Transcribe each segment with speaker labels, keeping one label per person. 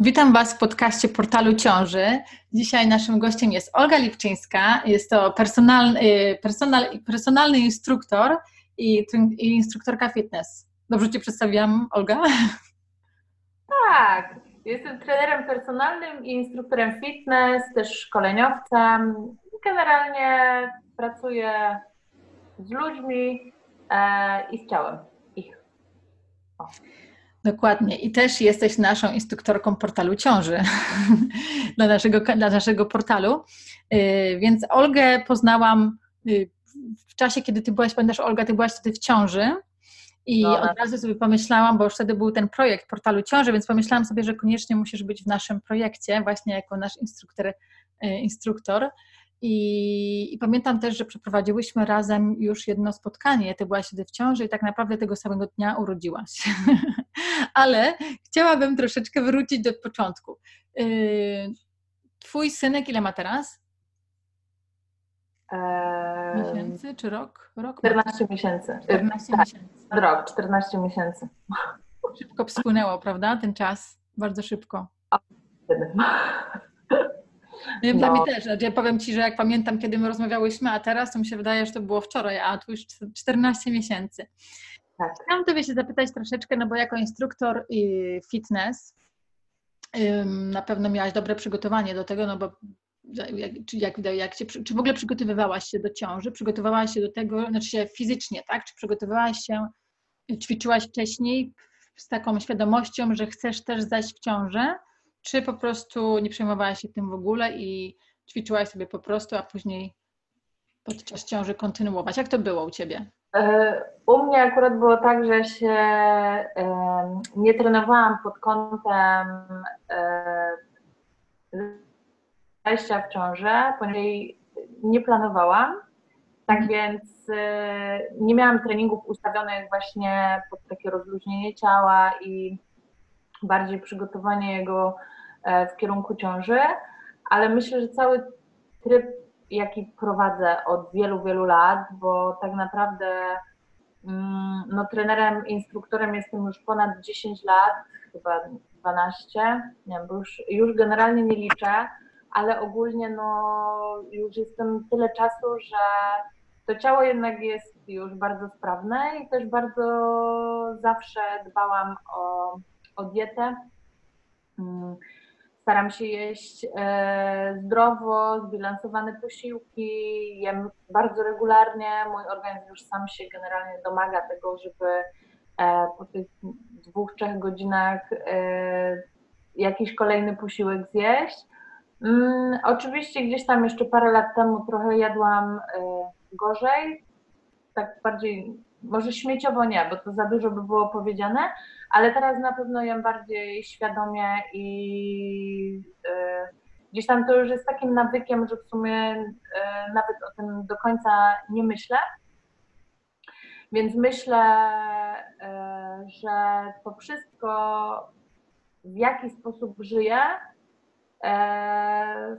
Speaker 1: Witam Was w podcaście Portalu Ciąży. Dzisiaj naszym gościem jest Olga Lipczyńska. Jest to personalny, y, personal, personalny instruktor i, i instruktorka fitness. Dobrze Cię przedstawiam, Olga?
Speaker 2: Tak, jestem trenerem personalnym i instruktorem fitness, też szkoleniowcem. Generalnie pracuję z ludźmi e, i z ciałem ich.
Speaker 1: O. Dokładnie. I też jesteś naszą instruktorką portalu ciąży dla, naszego, dla naszego portalu. Y, więc Olgę poznałam y, w czasie, kiedy ty byłaś, pamiętasz Olga, ty byłaś wtedy w ciąży i no. od razu sobie pomyślałam, bo już wtedy był ten projekt portalu ciąży, więc pomyślałam sobie, że koniecznie musisz być w naszym projekcie właśnie jako nasz instruktor, y, instruktor. I, I, pamiętam też, że przeprowadziłyśmy razem już jedno spotkanie. Ty byłaś wtedy w ciąży i tak naprawdę tego samego dnia urodziłaś. Ale chciałabym troszeczkę wrócić do początku. Yy, twój synek ile ma teraz? Eee, miesięcy czy rok? rok
Speaker 2: 14 miesięcy.
Speaker 1: 14 tak, miesięcy.
Speaker 2: Rok, 14 miesięcy.
Speaker 1: Szybko wspłynęło, prawda? Ten czas bardzo szybko. No. Dla mnie też. Ja powiem Ci, że jak pamiętam, kiedy my rozmawiałyśmy, a teraz to mi się wydaje, że to było wczoraj, a tu już 14 miesięcy. Tak. Chciałam Tobie się zapytać troszeczkę, no bo jako instruktor fitness na pewno miałaś dobre przygotowanie do tego, no bo jak, czy, jak, jak się, czy w ogóle przygotowywałaś się do ciąży? Przygotowywałaś się do tego, znaczy się fizycznie, tak? Czy przygotowywałaś się, ćwiczyłaś wcześniej z taką świadomością, że chcesz też zajść w ciążę? Czy po prostu nie przejmowałaś się tym w ogóle i ćwiczyłaś sobie po prostu, a później podczas ciąży kontynuować? Jak to było u Ciebie?
Speaker 2: E, u mnie akurat było tak, że się nie trenowałam pod kątem wejścia w ciążę, ponieważ nie planowałam. Tak mhm. więc e, nie miałam treningów ustawionych właśnie pod takie rozluźnienie ciała i bardziej przygotowanie jego E, w kierunku ciąży, ale myślę, że cały tryb, jaki prowadzę od wielu, wielu lat, bo tak naprawdę mm, no, trenerem, instruktorem jestem już ponad 10 lat, chyba 12, nie wiem, bo już, już generalnie nie liczę, ale ogólnie no, już jestem tyle czasu, że to ciało jednak jest już bardzo sprawne i też bardzo zawsze dbałam o, o dietę. Staram się jeść e, zdrowo, zbilansowane posiłki, jem bardzo regularnie. Mój organizm już sam się generalnie domaga tego, żeby e, po tych dwóch, trzech godzinach e, jakiś kolejny posiłek zjeść. Mm, oczywiście gdzieś tam jeszcze parę lat temu trochę jadłam gorzej, tak bardziej, może śmieciowo nie, bo to za dużo by było powiedziane, ale teraz na pewno jem bardziej świadomie i yy, gdzieś tam to już jest takim nawykiem, że w sumie yy, nawet o tym do końca nie myślę. Więc myślę, yy, że to wszystko, w jaki sposób żyję,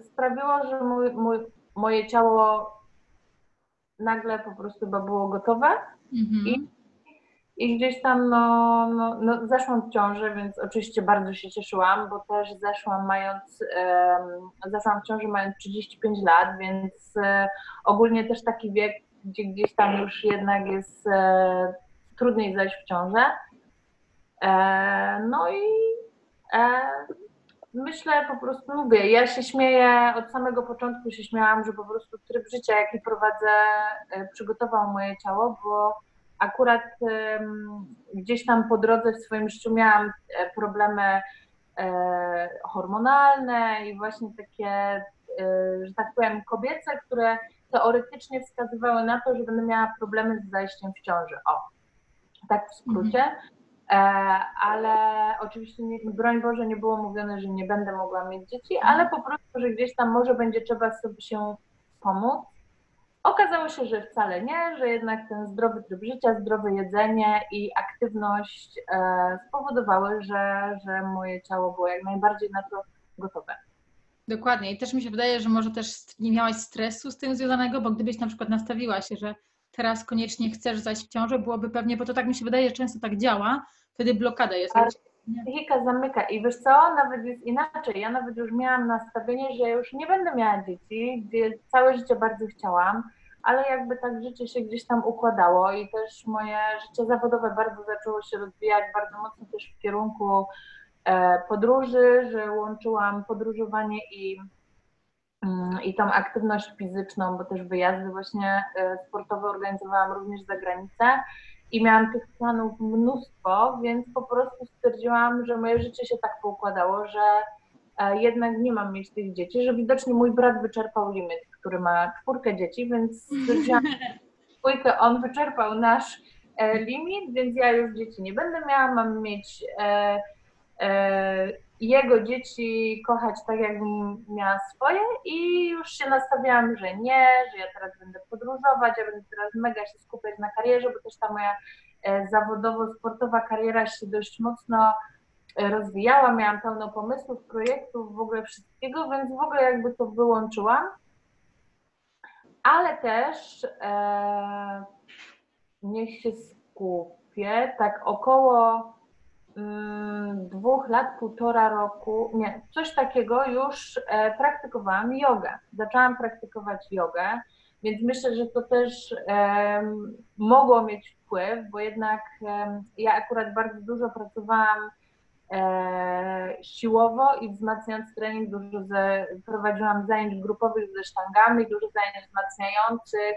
Speaker 2: sprawiło, że mój, mój, moje ciało nagle po prostu chyba było gotowe mhm. i i gdzieś tam no, no, no, zeszłam w ciąży, więc oczywiście bardzo się cieszyłam, bo też zeszłam mając, um, zeszłam w ciąży mając 35 lat, więc e, ogólnie też taki wiek, gdzie gdzieś tam już jednak jest e, trudniej zejść w ciążę. E, no i e, myślę po prostu, mówię, ja się śmieję, od samego początku się śmiałam, że po prostu tryb życia, jaki prowadzę, e, przygotował moje ciało, bo akurat gdzieś tam po drodze w swoim życiu miałam e, problemy e, hormonalne i właśnie takie, e, że tak powiem, kobiece, które teoretycznie wskazywały na to, że będę miała problemy z zajściem w ciąży. O, tak w skrócie. Ale oczywiście, nie, broń Boże, nie było mówione, że nie będę mogła mieć dzieci, ale po prostu, że gdzieś tam może będzie trzeba sobie się pomóc Okazało się, że wcale nie, że jednak ten zdrowy tryb życia, zdrowe jedzenie i aktywność e, spowodowały, że, że moje ciało było jak najbardziej na to gotowe.
Speaker 1: Dokładnie. I też mi się wydaje, że może też nie miałaś stresu z tym związanego, bo gdybyś na przykład nastawiła się, że teraz koniecznie chcesz zajść w ciążę, byłoby pewnie, bo to tak mi się wydaje, że często tak działa, wtedy blokada jest.
Speaker 2: psychika zamyka i wiesz co, nawet jest inaczej. Ja nawet już miałam nastawienie, że już nie będę miała dzieci, gdzie całe życie bardzo chciałam, ale jakby tak życie się gdzieś tam układało i też moje życie zawodowe bardzo zaczęło się rozwijać, bardzo mocno też w kierunku e, podróży, że łączyłam podróżowanie i, mm, i tą aktywność fizyczną, bo też wyjazdy właśnie e, sportowe organizowałam również za granicę i miałam tych planów mnóstwo, więc po prostu stwierdziłam, że moje życie się tak poukładało, że e, jednak nie mam mieć tych dzieci, że widocznie mój brat wyczerpał limit, który ma czwórkę dzieci, więc dwójkę on wyczerpał nasz e, limit, więc ja już dzieci nie będę miała, mam mieć e, jego dzieci kochać tak, jakbym miała swoje i już się nastawiałam, że nie, że ja teraz będę podróżować, ja będę teraz mega się skupiać na karierze, bo też ta moja e, zawodowo-sportowa kariera się dość mocno e, rozwijała, miałam pełno pomysłów, projektów, w ogóle wszystkiego, więc w ogóle jakby to wyłączyłam. Ale też e, niech się skupię, tak około Mm, dwóch lat, półtora roku, nie, coś takiego już e, praktykowałam jogę. Zaczęłam praktykować jogę, więc myślę, że to też mogło mieć wpływ, bo jednak ja akurat bardzo dużo pracowałam e, siłowo i wzmacniając trening, dużo ze, prowadziłam zajęć grupowych ze sztangami, dużo zajęć wzmacniających,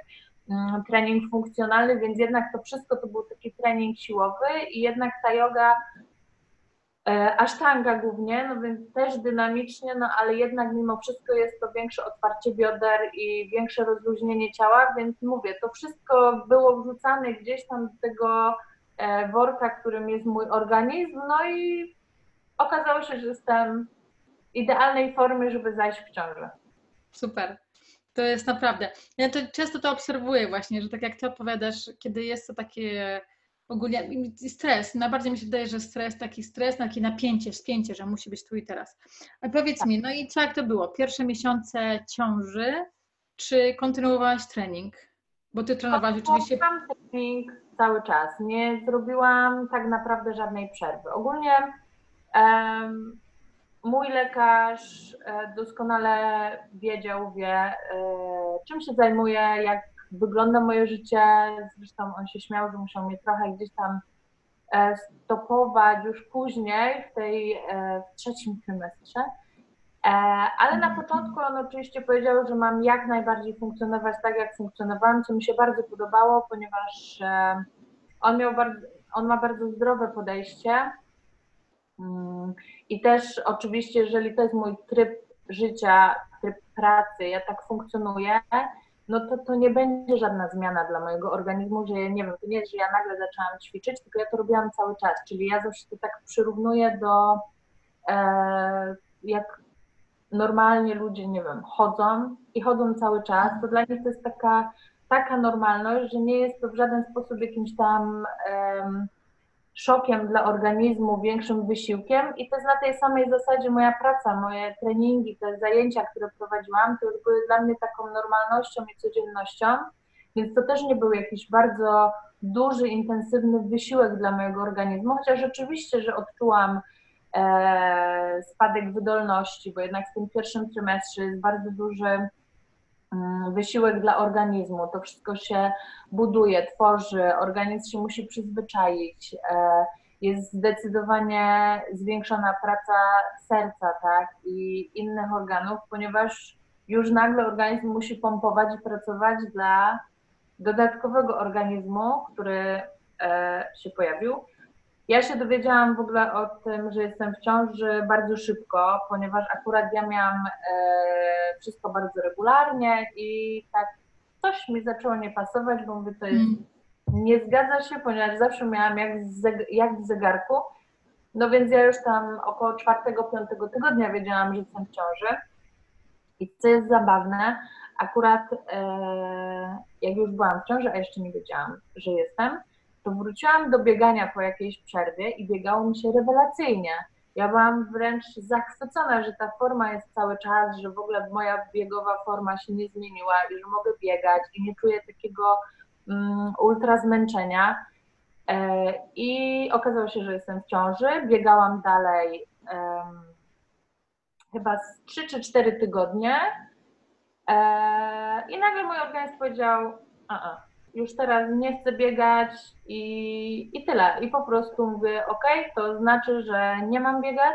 Speaker 2: mm, trening funkcjonalny, więc jednak to wszystko to był taki trening siłowy i jednak ta yoga E, asztanga głównie, no więc też dynamicznie, no ale jednak mimo wszystko jest to większe otwarcie bioder i większe rozluźnienie ciała, więc mówię, to wszystko było wrzucane gdzieś tam do tego e, worka, którym jest mój organizm, no i okazało się, że jestem idealnej formy, żeby zajść w ciążę.
Speaker 1: Super. To jest naprawdę. Ja to często to obserwuję właśnie, że tak jak ty opowiadasz, kiedy jest to takie ogólnie stres. Najbardziej mi się wydaje, że stres, taki stres, takie napięcie, spięcie, że musi być tu i teraz. Ale powiedz tak. mi, no i co jak to było? Pierwsze miesiące ciąży, czy kontynuowałaś trening? Bo ty trenowałaś oczywiście.
Speaker 2: Mam trening cały czas. Nie zrobiłam tak naprawdę żadnej przerwy. Ogólnie mój lekarz e, doskonale wiedział, wie, e, czym się zajmuję, jak wygląda moje życie. Zresztą on się śmiał, że musiał mnie trochę gdzieś tam e, stopować już później, w tej w trzecim trymestrze. Ale na początku on oczywiście powiedział, że mam jak najbardziej funkcjonować tak, jak funkcjonowałam, co mi się bardzo podobało, ponieważ on miał bardzo, on ma bardzo zdrowe podejście. Mm, I też oczywiście, jeżeli to jest mój tryb życia, tryb pracy, ja tak funkcjonuję, no to to nie będzie żadna zmiana dla mojego organizmu, że nie wiem, to nie jest, że ja nagle zaczęłam ćwiczyć, tylko ja to robiłam cały czas, czyli ja zawsze to tak przyrównuję do e, jak normalnie ludzie, nie wiem, chodzą i chodzą cały czas, to dla nich to jest taka, taka normalność, że nie jest to w żaden sposób jakimś tam szokiem dla organizmu, większym wysiłkiem. I to jest na tej samej zasadzie moja praca, moje treningi, te zajęcia, które prowadziłam, to były dla mnie taką normalnością i codziennością, więc to też nie był jakiś bardzo duży, intensywny wysiłek dla mojego organizmu, chociaż rzeczywiście, że odczułam e, spadek wydolności, bo jednak w tym pierwszym trymestrze jest bardzo duży wysiłek dla organizmu. To wszystko się buduje, tworzy, organizm się musi przyzwyczaić. E, jest zdecydowanie zwiększona praca serca, tak, i innych organów, ponieważ już nagle organizm musi pompować i pracować dla dodatkowego organizmu, który e, się pojawił. Ja się dowiedziałam w ogóle o tym, że jestem w ciąży bardzo szybko, ponieważ akurat ja miałam e, wszystko bardzo regularnie i tak coś mi zaczęło nie pasować, bo mówię, to jest, mm. nie zgadza się, ponieważ zawsze miałam jak, jak w zegarku. No więc ja już tam około czwartego, piątego tygodnia wiedziałam, że jestem w ciąży. I co jest zabawne, akurat e, jak już byłam w ciąży, a jeszcze nie wiedziałam, że jestem, to wróciłam do biegania po jakiejś przerwie i biegało mi się rewelacyjnie. Ja byłam wręcz zachwycona, że ta forma jest cały czas, że w ogóle moja biegowa forma się nie zmieniła i że mogę biegać i nie czuję takiego um, ultra zmęczenia. I okazało się, że jestem w ciąży. Biegałam dalej um, chyba z 3 czy 4 tygodnie. I nagle mój organizm powiedział: a, już teraz nie chcę biegać i, i tyle. I po prostu mówię: OK, to znaczy, że nie mam biegać,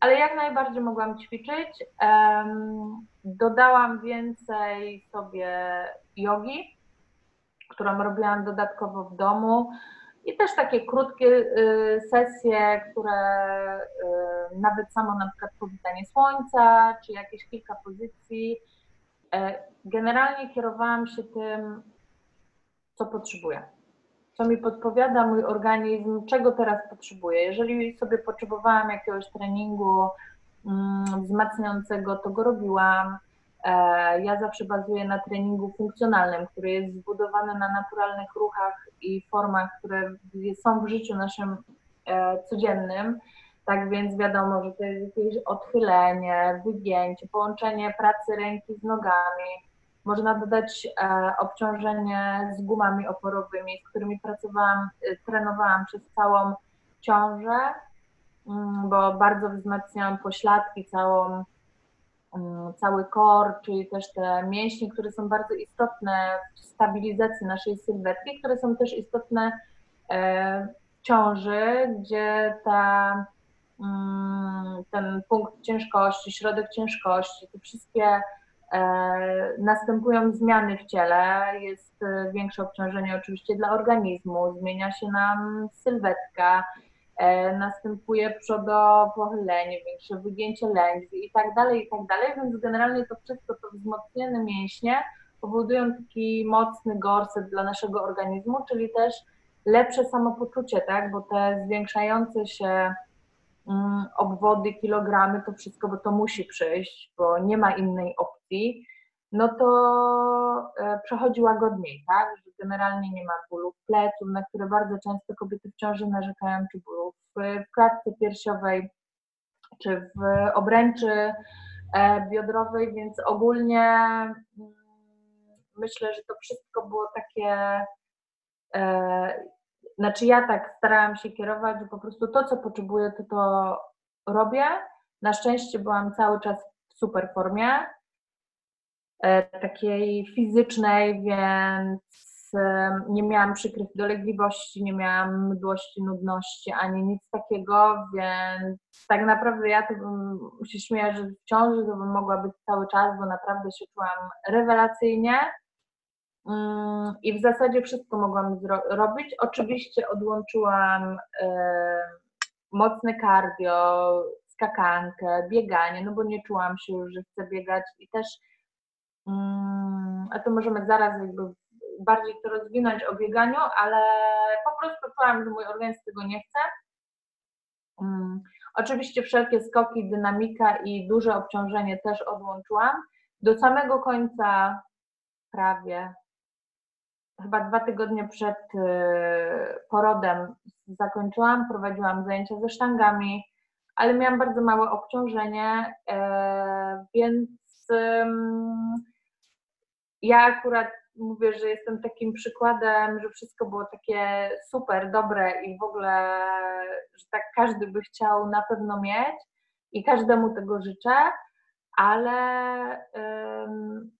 Speaker 2: ale jak najbardziej mogłam ćwiczyć. Um, dodałam więcej sobie jogi, którą robiłam dodatkowo w domu. I też takie krótkie y, sesje, które y, nawet samo na przykład powitanie słońca, czy jakieś kilka pozycji. E, generalnie kierowałam się tym, co potrzebuję. Co mi podpowiada mój organizm, czego teraz potrzebuję. Jeżeli sobie potrzebowałam jakiegoś treningu mm, wzmacniającego, to go robiłam. E, ja zawsze bazuję na treningu funkcjonalnym, który jest zbudowany na naturalnych ruchach i formach, które są w życiu naszym e, codziennym. Tak więc wiadomo, że to jest jakieś odchylenie, wygięcie, połączenie pracy ręki z nogami. Można dodać e, obciążenie z gumami oporowymi, z którymi pracowałam, trenowałam przez całą ciążę, mm, bo bardzo wzmacniałam pośladki, całą Mm, cały kor, czyli też te mięśnie, które są bardzo istotne w stabilizacji naszej sylwetki, które są też istotne e, w ciąży, gdzie ta, mm, ten punkt ciężkości, środek ciężkości, te wszystkie e, następują zmiany w ciele, jest e, większe obciążenie oczywiście dla organizmu, zmienia się nam sylwetka, E, następuje przodopochylenie, większe wygięcie lędźwi i tak dalej, i tak dalej, więc generalnie to wszystko, to wzmocnione mięśnie powodują taki mocny gorset dla naszego organizmu, czyli też lepsze samopoczucie, tak, bo te zwiększające się mm, obwody, kilogramy, to wszystko, bo to musi przyjść, bo nie ma innej opcji, no to e, przechodzi łagodniej, tak? Że generalnie nie ma bólu pleców, na które bardzo często kobiety w ciąży narzekają, czy bólu w, klatce piersiowej, czy w obręczy e, biodrowej, więc ogólnie mm, myślę, że to wszystko było takie. E, znaczy, ja tak starałam się kierować, że po prostu to, co potrzebuję, to to robię. Na szczęście byłam cały czas w super formie takiej fizycznej, więc nie miałam przykrych dolegliwości, nie miałam mdłości, nudności, ani nic takiego, więc tak naprawdę ja to bym się śmieję, że w ciąży to bym mogła być cały czas, bo naprawdę się czułam rewelacyjnie mm, i w zasadzie wszystko mogłam robić. Oczywiście odłączyłam mocne cardio, skakankę, bieganie, no bo nie czułam się już, że chcę biegać i też a to możemy zaraz jakby bardziej to rozwinąć o bieganiu, ale po prostu czułam, że mój organizm tego nie chce. Mm, oczywiście wszelkie skoki, dynamika i duże obciążenie też odłączyłam. Do samego końca prawie, chyba dwa tygodnie przed y, porodem zakończyłam, prowadziłam zajęcia ze sztangami, ale miałam bardzo małe obciążenie, e, więc ja akurat mówię, że jestem takim przykładem, że wszystko było takie super, dobre i w ogóle, że tak każdy by chciał na pewno mieć i każdemu tego życzę, ale um,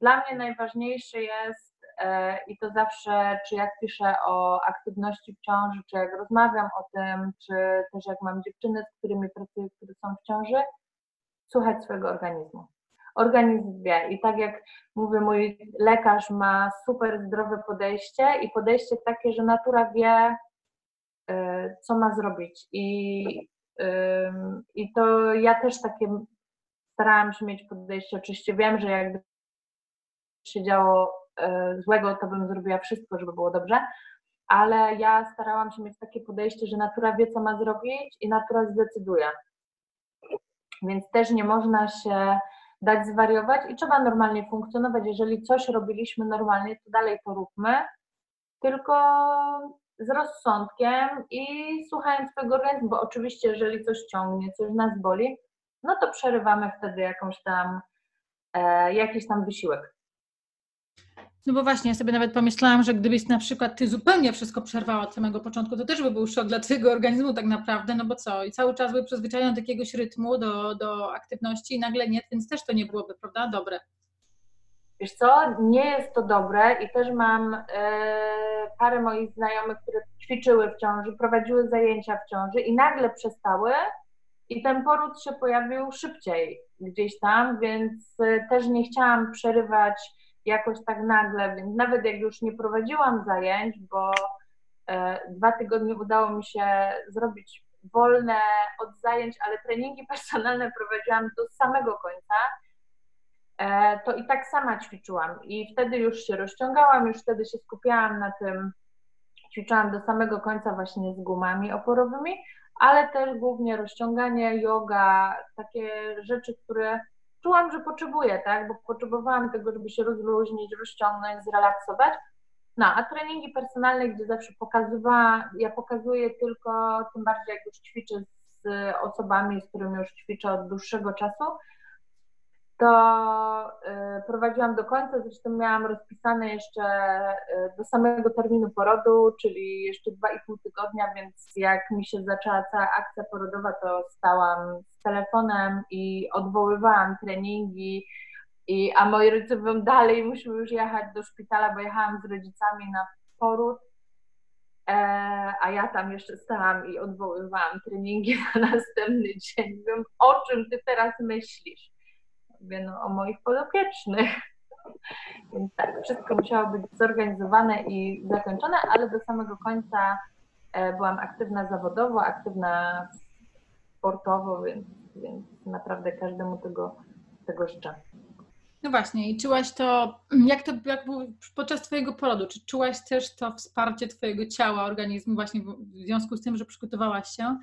Speaker 2: dla mnie najważniejsze jest e, i to zawsze, czy jak piszę o aktywności w ciąży, czy jak rozmawiam o tym, czy też jak mam dziewczyny, z którymi pracuję, które są w ciąży, słuchać swojego organizmu organizm wie. I tak jak mówię, mój lekarz ma super zdrowe podejście i podejście takie, że natura wie, y, co ma zrobić. I, i to ja też takie starałam się mieć podejście. Oczywiście wiem, że jakby się działo y, złego, to bym zrobiła wszystko, żeby było dobrze, ale ja starałam się mieć takie podejście, że natura wie, co ma zrobić i natura zdecyduje. Więc też nie można się dać zwariować i trzeba normalnie funkcjonować. Jeżeli coś robiliśmy normalnie, to dalej to róbmy, tylko z rozsądkiem i słuchając swojego organizmu, bo oczywiście jeżeli coś ciągnie, coś nas boli, no to przerywamy wtedy jakąś tam, e, jakiś tam wysiłek.
Speaker 1: No bo właśnie, ja sobie nawet pomyślałam, że gdybyś na przykład ty zupełnie wszystko przerwała od samego początku, to też by był szok dla twojego organizmu tak naprawdę, no bo co? I cały czas był przyzwyczajony do jakiegoś rytmu, do, do aktywności i nagle nie, więc też to nie byłoby, prawda? Dobre.
Speaker 2: Wiesz co, nie jest to dobre i też mam e, parę moich znajomych, które ćwiczyły w ciąży, prowadziły zajęcia w ciąży i nagle przestały i ten poród się pojawił szybciej gdzieś tam, więc e, też nie chciałam przerywać jakoś tak nagle, więc nawet jak już nie prowadziłam zajęć, bo e, dwa tygodnie udało mi się zrobić wolne od zajęć, ale treningi personalne prowadziłam do samego końca, e, to i tak sama ćwiczyłam. I wtedy już się rozciągałam, już wtedy się skupiałam na tym, ćwiczyłam do samego końca właśnie z gumami oporowymi, ale też głównie rozciąganie, yoga, takie rzeczy, które czułam, że potrzebuję, tak, bo potrzebowałam tego, żeby się rozluźnić, rozciągnąć, zrelaksować. No, a treningi personalne, gdzie zawsze pokazywałam, ja pokazuję tylko, tym bardziej jak już ćwiczę z osobami, z którymi już ćwiczę od dłuższego czasu, to y, prowadziłam do końca, zresztą miałam rozpisane jeszcze y, do samego terminu porodu, czyli jeszcze 2,5 tygodnia, więc jak mi się zaczęła cała akcja porodowa, to stałam z telefonem i odwoływałam treningi, i, a moi rodzice mówią dalej, musimy już jechać do szpitala, bo jechałam z rodzicami na poród, e, a ja tam jeszcze stałam i odwoływałam treningi na następny dzień. Mówią, o czym ty teraz myślisz? No, o moich podopiecznych. Więc tak, wszystko musiało być zorganizowane i zakończone, ale do samego końca e, byłam aktywna zawodowo, aktywna sportowo, więc, więc naprawdę każdemu tego, tego życzę.
Speaker 1: No właśnie, i czułaś to, jak to jak było podczas Twojego porodu? Czy czułaś też to wsparcie Twojego ciała, organizmu, właśnie w związku z tym, że przygotowałaś się?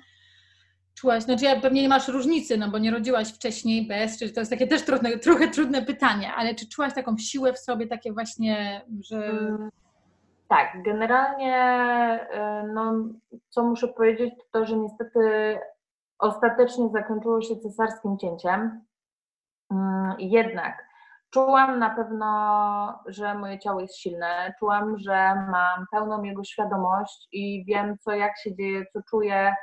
Speaker 1: Czułaś, znaczy ja pewnie nie masz różnicy, no bo nie rodziłaś wcześniej bez, czy to jest takie też trudne, trochę trudne pytanie, ale czy czułaś taką siłę w sobie, takie właśnie, że... Mm,
Speaker 2: tak, generalnie e, no, co muszę powiedzieć, to to, że niestety ostatecznie zakończyło się cesarskim cięciem. Mm, jednak czułam na pewno, że moje ciało jest silne, czułam, że mam pełną jego świadomość i wiem, co jak się dzieje, co czuję,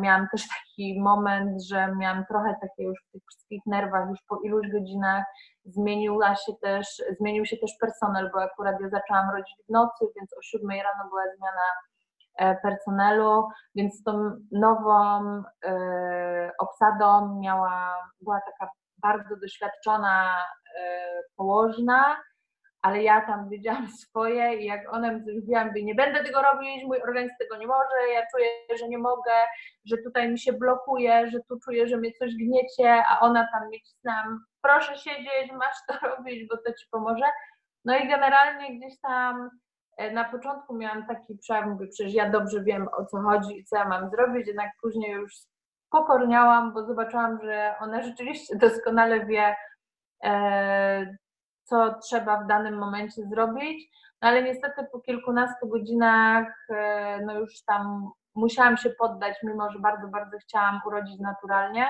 Speaker 2: miałam też taki moment, że miałam trochę takie już w tych wszystkich nerwach, już po iluś godzinach zmieniła się też, zmienił się też personel, bo akurat ja zaczęłam rodzić w nocy, więc o 7 rano była zmiana e, personelu, więc tą nową e, obsadą miała, była taka bardzo doświadczona położna, ale ja tam wiedziałam swoje i jak ona mi mówię, nie będę tego robić, mój organizm tego nie może, ja czuję, że nie mogę, że tutaj mi się blokuje, że tu czuję, że mnie coś gniecie, a ona tam mnie cisnęłam, proszę siedzieć, masz to robić, bo to ci pomoże. No i generalnie gdzieś tam e, na początku miałam taki przejaw, mówię, przecież ja dobrze wiem o co chodzi i co ja mam zrobić, jednak później już pokorniałam, bo zobaczyłam, że ona rzeczywiście doskonale wie, e, co trzeba w danym momencie zrobić, no ale niestety po kilkunastu godzinach e, no już tam musiałam się poddać, mimo że bardzo, bardzo chciałam urodzić naturalnie,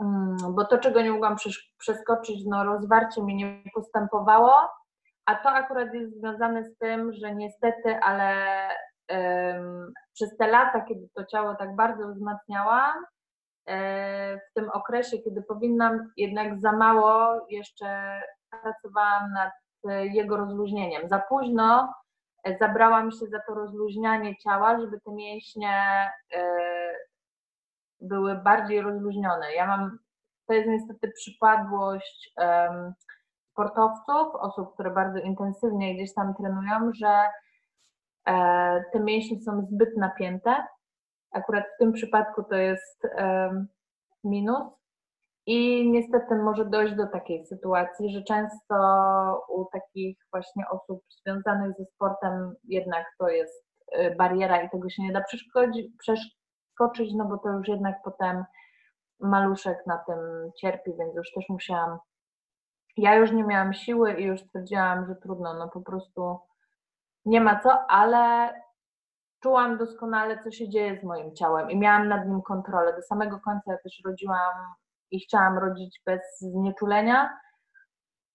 Speaker 2: mm, bo to, czego nie mogłam przeskoczyć, no rozwarcie mi nie postępowało, a to akurat jest związane z tym, że niestety, ale um, przez te lata, kiedy to ciało tak bardzo wzmacniałam, w tym okresie, kiedy powinnam jednak za mało jeszcze pracowałam nad e, jego rozluźnieniem. Za późno e, zabrałam się za to rozluźnianie ciała, żeby te mięśnie były bardziej rozluźnione. Ja mam, to jest niestety przypadłość sportowców, osób, które bardzo intensywnie gdzieś tam trenują, że te mięśnie są zbyt napięte Akurat w tym przypadku to jest minus. I niestety może dojść do takiej sytuacji, że często u takich właśnie osób związanych ze sportem jednak to jest y, bariera i tego się nie da przeskoczyć, no bo to już jednak potem maluszek na tym cierpi, więc już też musiałam. Ja już nie miałam siły i już stwierdziłam, że trudno, no po prostu nie ma co, ale czułam doskonale, co się dzieje z moim ciałem i miałam nad nim kontrolę. Do samego końca ja też rodziłam i chciałam rodzić bez znieczulenia,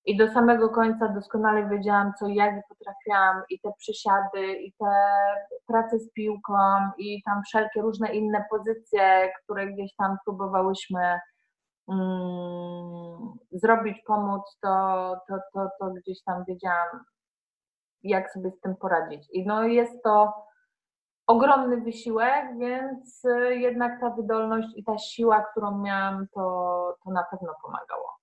Speaker 2: i do samego końca doskonale wiedziałam, co jak potrafiłam, i te przysiady, i te prace z piłką, i tam wszelkie różne inne pozycje, które gdzieś tam próbowałyśmy mm, zrobić, pomóc, to, to, to, to gdzieś tam wiedziałam, jak sobie z tym poradzić. I no jest to ogromny wysiłek, więc jednak ta wydolność i ta siła, którą miałam, to, to na pewno pomagało.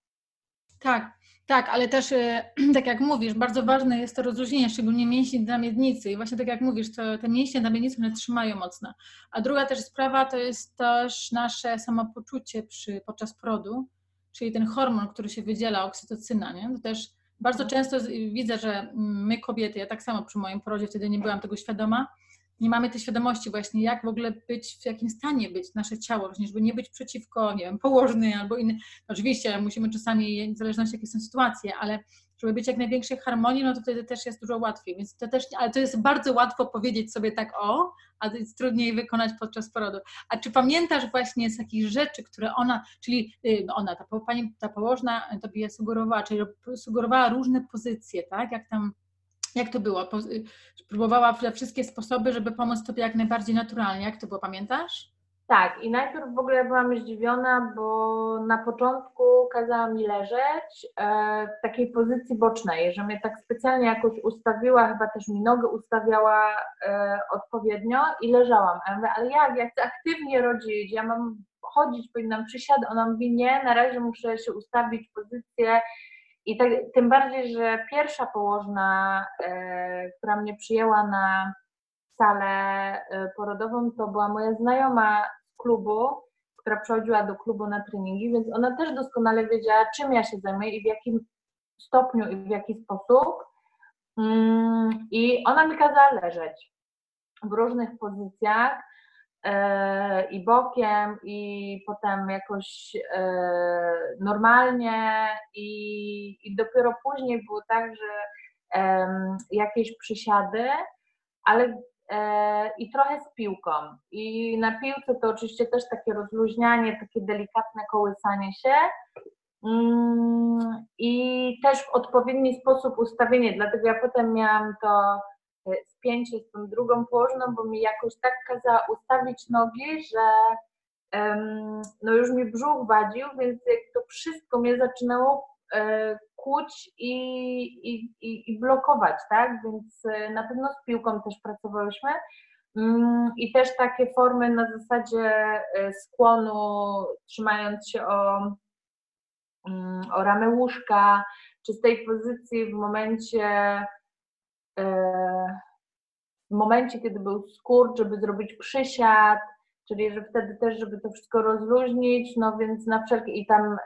Speaker 1: Tak, tak, ale też e, tak jak mówisz, bardzo ważne jest to rozluźnienie, szczególnie mięśni na miednicy i właśnie tak jak mówisz, to te mięśnie na miednicy one trzymają mocno. A druga też sprawa to jest też nasze samopoczucie przy, podczas porodu, czyli ten hormon, który się wydziela, oksytocyna, nie? To też bardzo mhm. często widzę, że my kobiety, ja tak samo przy moim porodzie wtedy nie byłam tego świadoma, nie mamy tej świadomości właśnie, jak w ogóle być, w jakim stanie być nasze ciało, właśnie, żeby nie być przeciwko, nie wiem, położny albo inny. Oczywiście musimy czasami, w zależności jakie są sytuacje, ale żeby być jak największej harmonii, no to wtedy też jest dużo łatwiej. Więc to też, ale to jest bardzo łatwo powiedzieć sobie tak o, a to jest trudniej wykonać podczas porodu. A czy pamiętasz właśnie z takich rzeczy, które ona, czyli y, ona, ta pani, ta położna tobie sugerowała, czyli sugerowała różne pozycje, tak? Jak tam jak to było? Y, próbowała wszystkie sposoby, żeby pomóc Tobie jak najbardziej naturalnie. Jak to było, pamiętasz?
Speaker 2: Tak, i najpierw w ogóle byłam zdziwiona, bo na początku kazała mi leżeć e, w takiej pozycji bocznej, że mnie tak specjalnie jakoś ustawiła, chyba też mi nogę ustawiała e, odpowiednio i leżałam. A ja mówię, ale jak, ja chcę aktywnie rodzić, ja mam chodzić, powinnam przysiadać. Ona mówi, nie, na razie muszę się ustawić pozycję i tak, tym bardziej, że pierwsza położna, e, która mnie przyjęła na salę e, porodową, to była moja znajoma z klubu, która przychodziła do klubu na treningi, więc ona też doskonale wiedziała, czym ja się zajmuję i w jakim stopniu i w jaki sposób. Mm, I ona mi kazała leżeć w różnych pozycjach. E, i bokiem, i potem jakoś e, normalnie, i, i dopiero później było tak, że jakieś przysiady, ale e, i trochę z piłką. I na piłce to oczywiście też takie rozluźnianie, takie delikatne kołysanie się. Mm, I też w odpowiedni sposób ustawienie, dlatego ja potem miałam to spięcie z tą drugą położną, bo mi jakoś tak kazała ustawić nogi, że um, no już mi brzuch wadził, więc to wszystko mnie zaczynało e, i, i, i, i, blokować, tak? Więc e, na pewno z piłką też pracowałyśmy. Um, I też takie formy na zasadzie e, skłonu, trzymając się o, um, o ramę łóżka, czy z tej pozycji w momencie w momencie, kiedy był skurcz, żeby zrobić przysiad, czyli że wtedy też, żeby to wszystko rozluźnić, no więc na wszelkie i tam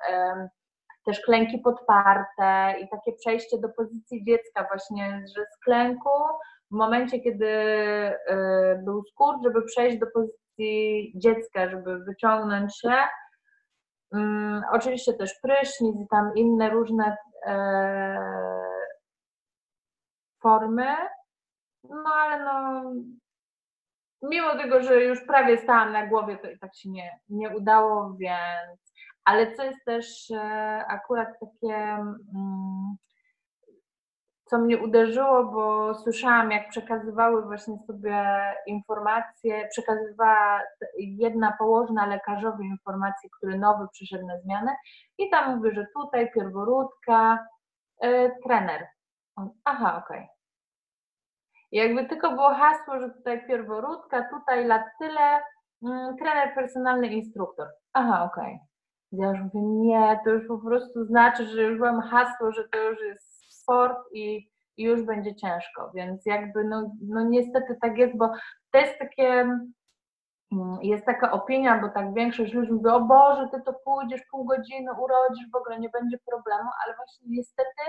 Speaker 2: też klęki podparte i takie przejście do pozycji dziecka właśnie, że z klęku w momencie, kiedy e, był skurcz, żeby przejść do pozycji dziecka, żeby wyciągnąć się. Um, oczywiście też prysznic i tam inne różne e, formy, no ale no mimo tego, że już prawie stałam na głowie, to i tak się nie, nie udało, więc ale co jest też e, akurat takie, mm, co mnie uderzyło, bo słyszałam, jak przekazywały właśnie sobie informacje, przekazywała jedna położna lekarzowi informacje, który nowy przyszedł na zmianę i tam mówi, że tutaj pierworódka, y, trener. On, aha, okej. Okay. Jakby tylko było hasło, że tutaj pierworódka, tutaj lat tyle, mm, trener personalny, instruktor. Aha, okej. Okay. Ja już mówię, nie, to już po prostu znaczy, że już mam hasło, że to już jest sport i, i już będzie ciężko, więc jakby no, no niestety tak jest, bo to jest takie, mm, jest taka opinia, bo tak większość ludzi mówi, o Boże, ty to pójdziesz pół godziny, urodzisz, w ogóle nie będzie problemu, ale właśnie niestety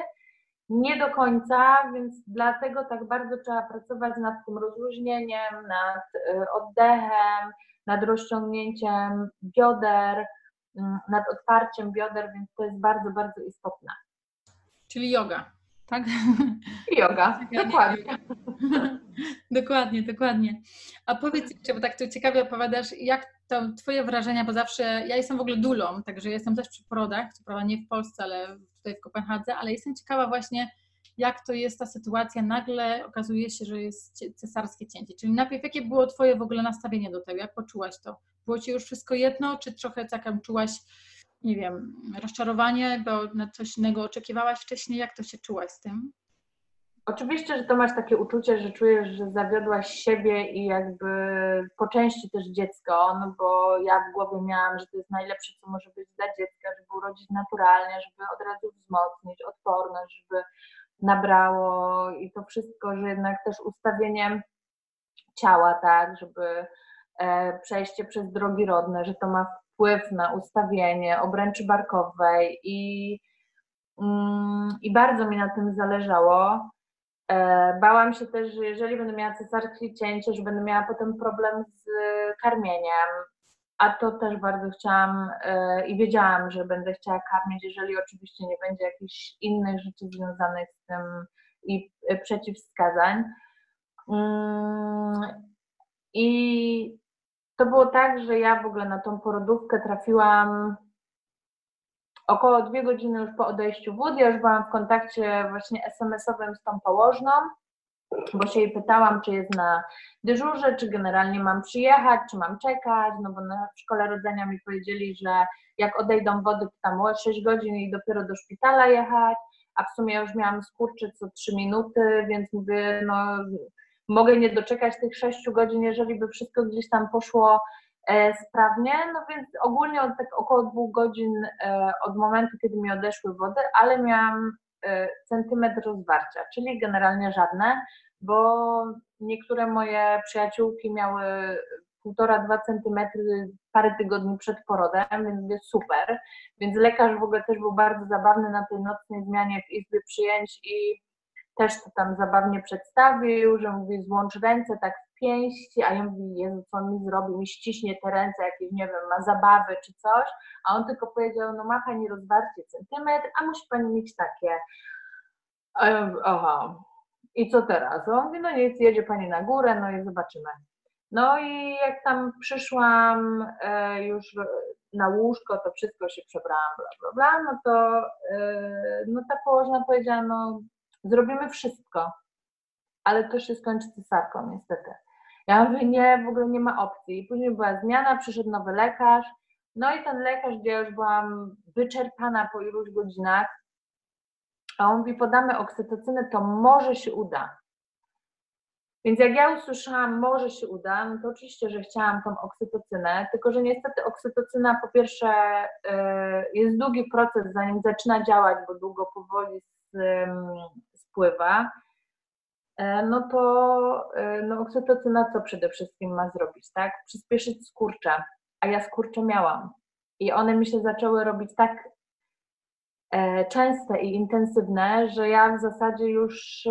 Speaker 2: nie do końca, więc dlatego tak bardzo trzeba pracować nad tym rozluźnieniem, nad y, oddechem, nad rozciągnięciem bioder, mm, nad otwarciem bioder, więc to jest bardzo, bardzo istotne.
Speaker 1: Czyli yoga, tak?
Speaker 2: Yoga, dokładnie.
Speaker 1: dokładnie, dokładnie. A powiedz jeszcze, bo tak to ciekawie opowiadasz, jak to Twoje wrażenia, bo zawsze ja jestem w ogóle dulą, także jestem też przy porodach, co prawda nie w Polsce, ale tutaj w Kopenhadze, ale jestem ciekawa właśnie, jak to jest ta sytuacja, nagle okazuje się, że jest cesarskie cięcie. Czyli najpierw, jakie było Twoje w ogóle nastawienie do tego? Jak poczułaś to? Było Ci już wszystko jedno, czy trochę taką czułaś, nie wiem, rozczarowanie, bo na coś innego oczekiwałaś wcześniej? Jak to się czułaś z tym?
Speaker 2: Oczywiście, że to masz takie uczucie, że czujesz, że zawiodłaś siebie i jakby po części też dziecko, no bo ja w głowie miałam, że to jest najlepsze, co może być dla dziecka, żeby urodzić naturalnie, żeby od razu wzmocnić odporność, żeby nabrało i to wszystko, że jednak też ustawieniem ciała, tak, żeby e, przejście przez drogi rodne, że to ma wpływ na ustawienie obręczy barkowej i, mm, i bardzo mi na tym zależało. E, bałam się też, że jeżeli będę miała cesarskie cięcie, że będę miała potem problem z karmieniem, a to też bardzo chciałam e, i wiedziałam, że będę chciała karmić, jeżeli oczywiście nie będzie jakichś innych rzeczy związanych z tym i e, przeciwwskazań. Mm, I to było tak, że ja w ogóle na tą porodówkę trafiłam około dwie godziny już po odejściu wód. Ja już byłam w kontakcie właśnie SMS-owym z tą położną bo się jej pytałam, czy jest na dyżurze, czy generalnie mam przyjechać, czy mam czekać, no bo na szkole rodzenia mi powiedzieli, że jak odejdą wody, to tam 6 godzin i dopiero do szpitala jechać, a w sumie już miałam skurczy co 3 minuty, więc mówię, no mogę nie doczekać tych 6 godzin, jeżeli by wszystko gdzieś tam poszło e, sprawnie, no więc ogólnie od tak około dwóch godzin e, od momentu, kiedy mi odeszły wody, ale miałam e, centymetr rozwarcia, czyli generalnie żadne, bo niektóre moje przyjaciółki miały półtora, dwa centymetry parę tygodni przed porodem, więc jest super. Więc lekarz w ogóle też był bardzo zabawny na tej nocnej zmianie w izbie przyjęć i też to tam zabawnie przedstawił, że mówi złącz ręce tak w pięści, a ja mówię, Jezu, co on mi zrobi, mi ściśnie te ręce, jakieś, nie wiem, ma zabawy czy coś, a on tylko powiedział, no ma Pani rozwarcie centymetr, a musi Pani mieć takie. Aha, i co teraz? On mówi, no nic, jedzie pani na górę, no i zobaczymy. No i jak tam przyszłam e, już na łóżko, to wszystko się przebrałam, bla, bla, bla, no to e, no ta położna powiedziała, no zrobimy wszystko, ale to się skończy cesarką niestety. Ja mówię, nie, w ogóle nie ma opcji. Później była zmiana, przyszedł nowy lekarz, no i ten lekarz, gdzie ja już byłam wyczerpana po iluś godzinach, a on mówi, podamy oksytocynę, to może się uda. Więc jak ja usłyszałam, może się uda, no to oczywiście, że chciałam tą oksytocynę, tylko że niestety oksytocyna po pierwsze y, jest długi proces, zanim zaczyna działać, bo długo powoli spływa, e, no to e, no oksytocyna co przede wszystkim ma zrobić, tak? Przyspieszyć skurcze, a ja skurcze miałam. I one mi się zaczęły robić tak E, częste i intensywne, że ja w zasadzie już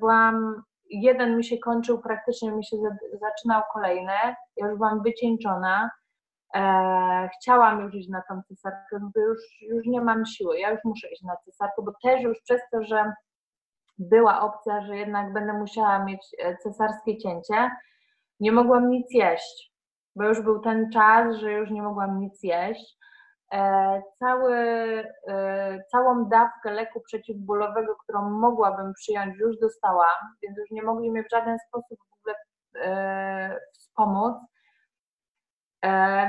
Speaker 2: byłam, jeden mi się kończył, praktycznie mi się zaczynał kolejny, ja już byłam wycieńczona, e, chciałam już iść na tą cesarkę, bo już, już nie mam siły, ja już muszę iść na cesarkę, bo też już przez to, że była opcja, że jednak będę musiała mieć cesarskie cięcie, nie mogłam nic jeść, bo już był ten czas, że już nie mogłam nic jeść. E, cały, e, całą dawkę leku przeciwbólowego, którą mogłabym przyjąć, już dostałam, więc już nie mogli mnie w żaden sposób w ogóle e, wspomóc.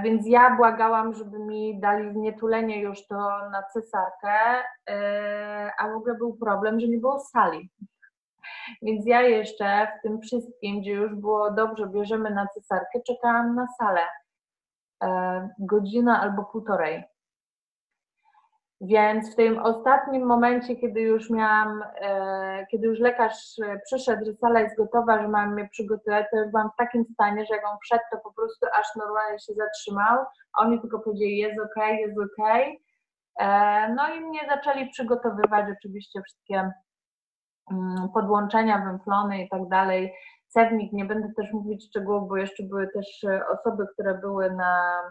Speaker 2: Więc ja błagałam, żeby mi dali znietulenie już to na cesarkę, a w ogóle był problem, że nie było sali. Więc ja jeszcze w tym wszystkim, gdzie już było dobrze, bierzemy na cesarkę, czekałam na salę. Godzina albo półtorej. Więc w tym ostatnim momencie, kiedy już miałam, e, kiedy już lekarz e, przyszedł, że sala jest gotowa, że mam mnie przygotować, to już byłam w takim stanie, że jak on wszedł, to po prostu aż normalnie się zatrzymał. A oni tylko powiedzieli, jest ok, jest ok. E, no i mnie zaczęli przygotowywać oczywiście wszystkie mm, podłączenia, węflony i tak dalej. Cewnik, nie będę też mówić szczegółów, bo jeszcze były też osoby, które były na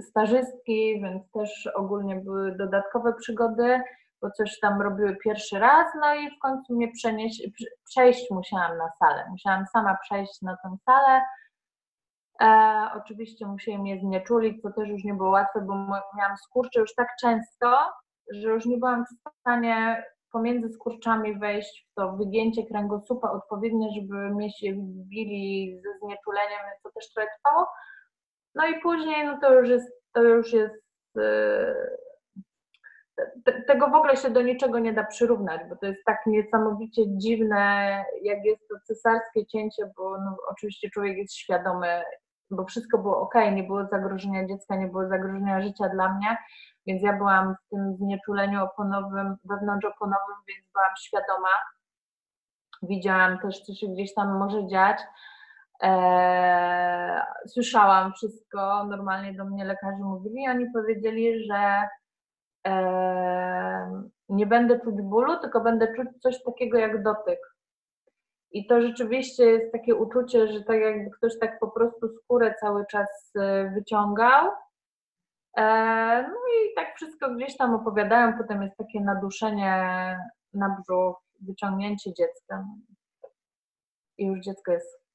Speaker 2: stażystki, więc też ogólnie były dodatkowe przygody, bo coś tam robiły pierwszy raz, no i w końcu mnie przejść musiałam na salę. Musiałam sama przejść na tę salę. E, oczywiście musiałem je znieczulić, co też już nie było łatwe, bo miałam skurcze już tak często, że już nie byłam w stanie pomiędzy skurczami wejść w to wygięcie kręgosłupa odpowiednie, żeby mnie się wbili ze znieczuleniem, co też trochę trwało. No i później no to już jest, to już jest yy, tego w ogóle się do niczego nie da przyrównać, bo to jest tak niesamowicie dziwne, jak jest to cesarskie cięcie, bo no, oczywiście człowiek jest świadomy, bo wszystko było ok, nie było zagrożenia dziecka, nie było zagrożenia życia dla mnie, więc ja byłam w tym znieczuleniu oponowym, wewnątrzoponowym, więc byłam świadoma. Widziałam też, co się gdzieś tam może dziać. Eee, słyszałam wszystko, normalnie do mnie lekarze mówili, oni powiedzieli, że nie będę czuć bólu, tylko będę czuć coś takiego jak dotyk. I to rzeczywiście jest takie uczucie, że tak jakby ktoś tak po prostu skórę cały czas e, wyciągał. E, no i tak wszystko gdzieś tam opowiadają, potem jest takie naduszenie na brzuch, wyciągnięcie dziecka. I już dziecko jest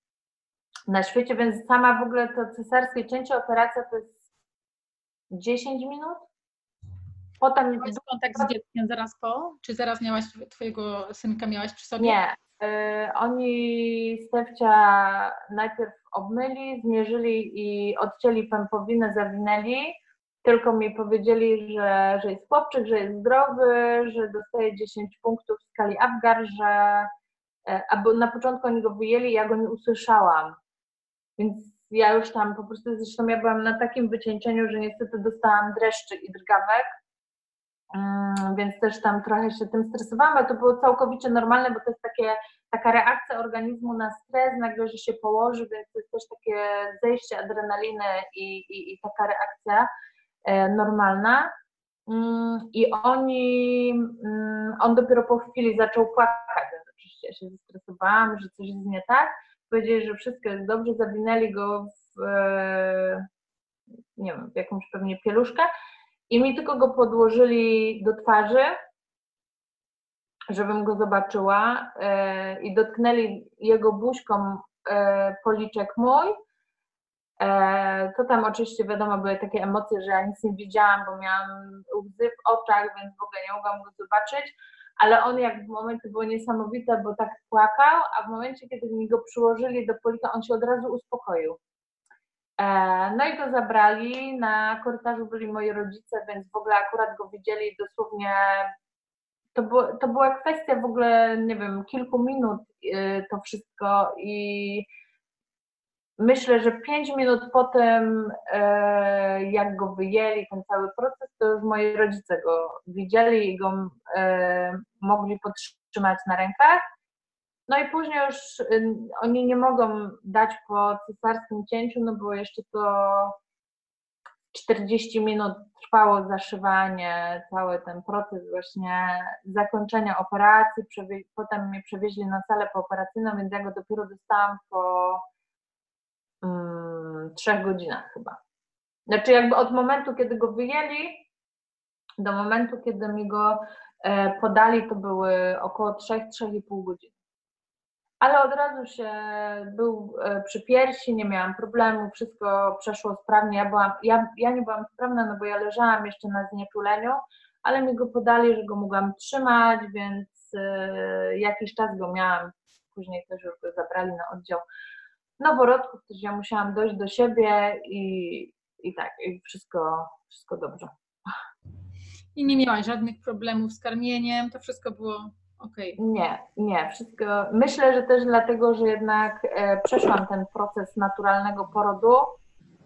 Speaker 2: na świecie, więc sama w ogóle to cesarskie cięcie, operacja to jest 10 minut,
Speaker 1: Potem miałaś kontakt z dzieckiem zaraz po? Czy zaraz miałaś twojego synka miałaś przy sobie?
Speaker 2: Nie. Y, oni Stefcia najpierw obmyli, zmierzyli i odcięli pępowinę, zawinęli. Tylko mi powiedzieli, że, że jest chłopczyk, że jest zdrowy, że dostaje 10 punktów w skali Apgar, że albo na początku oni go wyjęli, ja go nie usłyszałam. Więc ja już tam po prostu, zresztą ja byłam na takim wycieńczeniu, że niestety dostałam dreszczy i drgawek Mm, więc też tam trochę się tym stresowałam, ale to było całkowicie normalne, bo to jest takie, taka reakcja organizmu na stres, nagle, że się położy, więc to jest też takie zejście adrenaliny i, i, i taka reakcja e, normalna. Mm, I oni, mm, on dopiero po chwili zaczął płakać, więc oczywiście ja się zestresowałam, że coś jest nie tak. Powiedzieli, że wszystko jest dobrze, zawinęli go w, e, nie wiem, w jakąś pewnie pieluszkę i mi tylko go podłożyli do twarzy, żebym go zobaczyła e, i dotknęli jego buźką e, policzek mój. To tam oczywiście wiadomo były takie emocje, że ja nic nie widziałam, bo miałam łzy w oczach, więc w ogóle nie mogłam go zobaczyć, ale on jak w momencie było niesamowite, bo tak płakał, a w momencie, kiedy mi go przyłożyli do polika, on się od razu uspokoił. E, no i go zabrali, na korytarzu byli moi rodzice, więc w ogóle akurat go widzieli dosłownie, to, było, to była kwestia w ogóle, nie wiem, kilku minut y, to wszystko i myślę, że pięć minut po tym, e, jak go wyjęli, ten cały proces, to już moi rodzice go widzieli i go e, mogli podtrzymać na rękach. No i później już y, oni nie mogą dać po cesarskim cięciu, no bo jeszcze to 40 minut trwało zaszywanie, cały ten proces właśnie zakończenia operacji. Potem mnie przewieźli na salę pooperacyjną, więc ja go dopiero dostałam po trzech godzinach chyba. Znaczy jakby od momentu, kiedy go wyjęli, do momentu, kiedy mi go e, podali, to były około 3-3,5 godziny ale od razu się był e, przy piersi, nie miałam problemu, wszystko przeszło sprawnie. Ja, byłam, ja, ja nie byłam sprawna, no bo ja leżałam jeszcze na znieczuleniu, ale mi go podali, że go mogłam trzymać, więc y, jakiś czas go miałam. Później też już go zabrali na oddział noworodków, też ja musiałam dojść do siebie i, i tak, i wszystko, wszystko dobrze.
Speaker 1: I nie miałaś żadnych problemów z karmieniem, to wszystko było Okay.
Speaker 2: Nie, nie, wszystko. Myślę, że też dlatego, że jednak e, przeszłam ten proces naturalnego porodu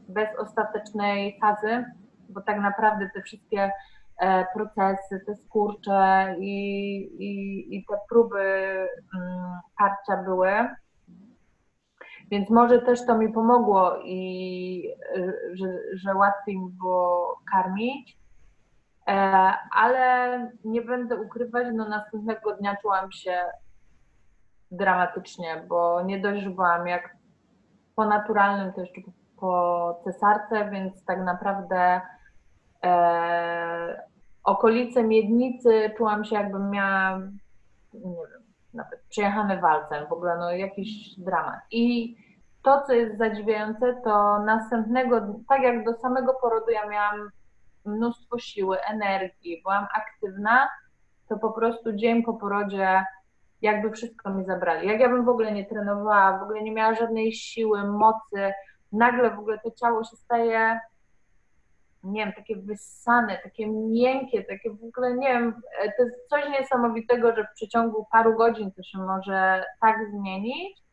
Speaker 2: bez ostatecznej fazy, bo tak naprawdę te wszystkie e, procesy, te skurcze i, i, i te próby mm, parcia były. Więc może też to mi pomogło i e, że, że łatwiej mi było karmić. E, ale nie będę ukrywać, no następnego dnia czułam się dramatycznie, bo nie dość, że byłam jak po naturalnym, to jeszcze po cesarce, więc tak naprawdę e, okolice miednicy czułam się jakbym miała, nie wiem, nawet przejechane walcem, w ogóle no jakiś dramat. I to, co jest zadziwiające, to następnego, tak jak do samego porodu ja miałam mnóstwo siły, energii, byłam aktywna, to po prostu dzień po porodzie jakby wszystko mi zabrali. Jak ja bym w ogóle nie trenowała, w ogóle nie miała żadnej siły, mocy, nagle w ogóle to ciało się staje, nie wiem, takie wyssane, takie miękkie, takie w ogóle, nie wiem, to jest coś niesamowitego, że w przeciągu paru godzin to się może tak zmienić.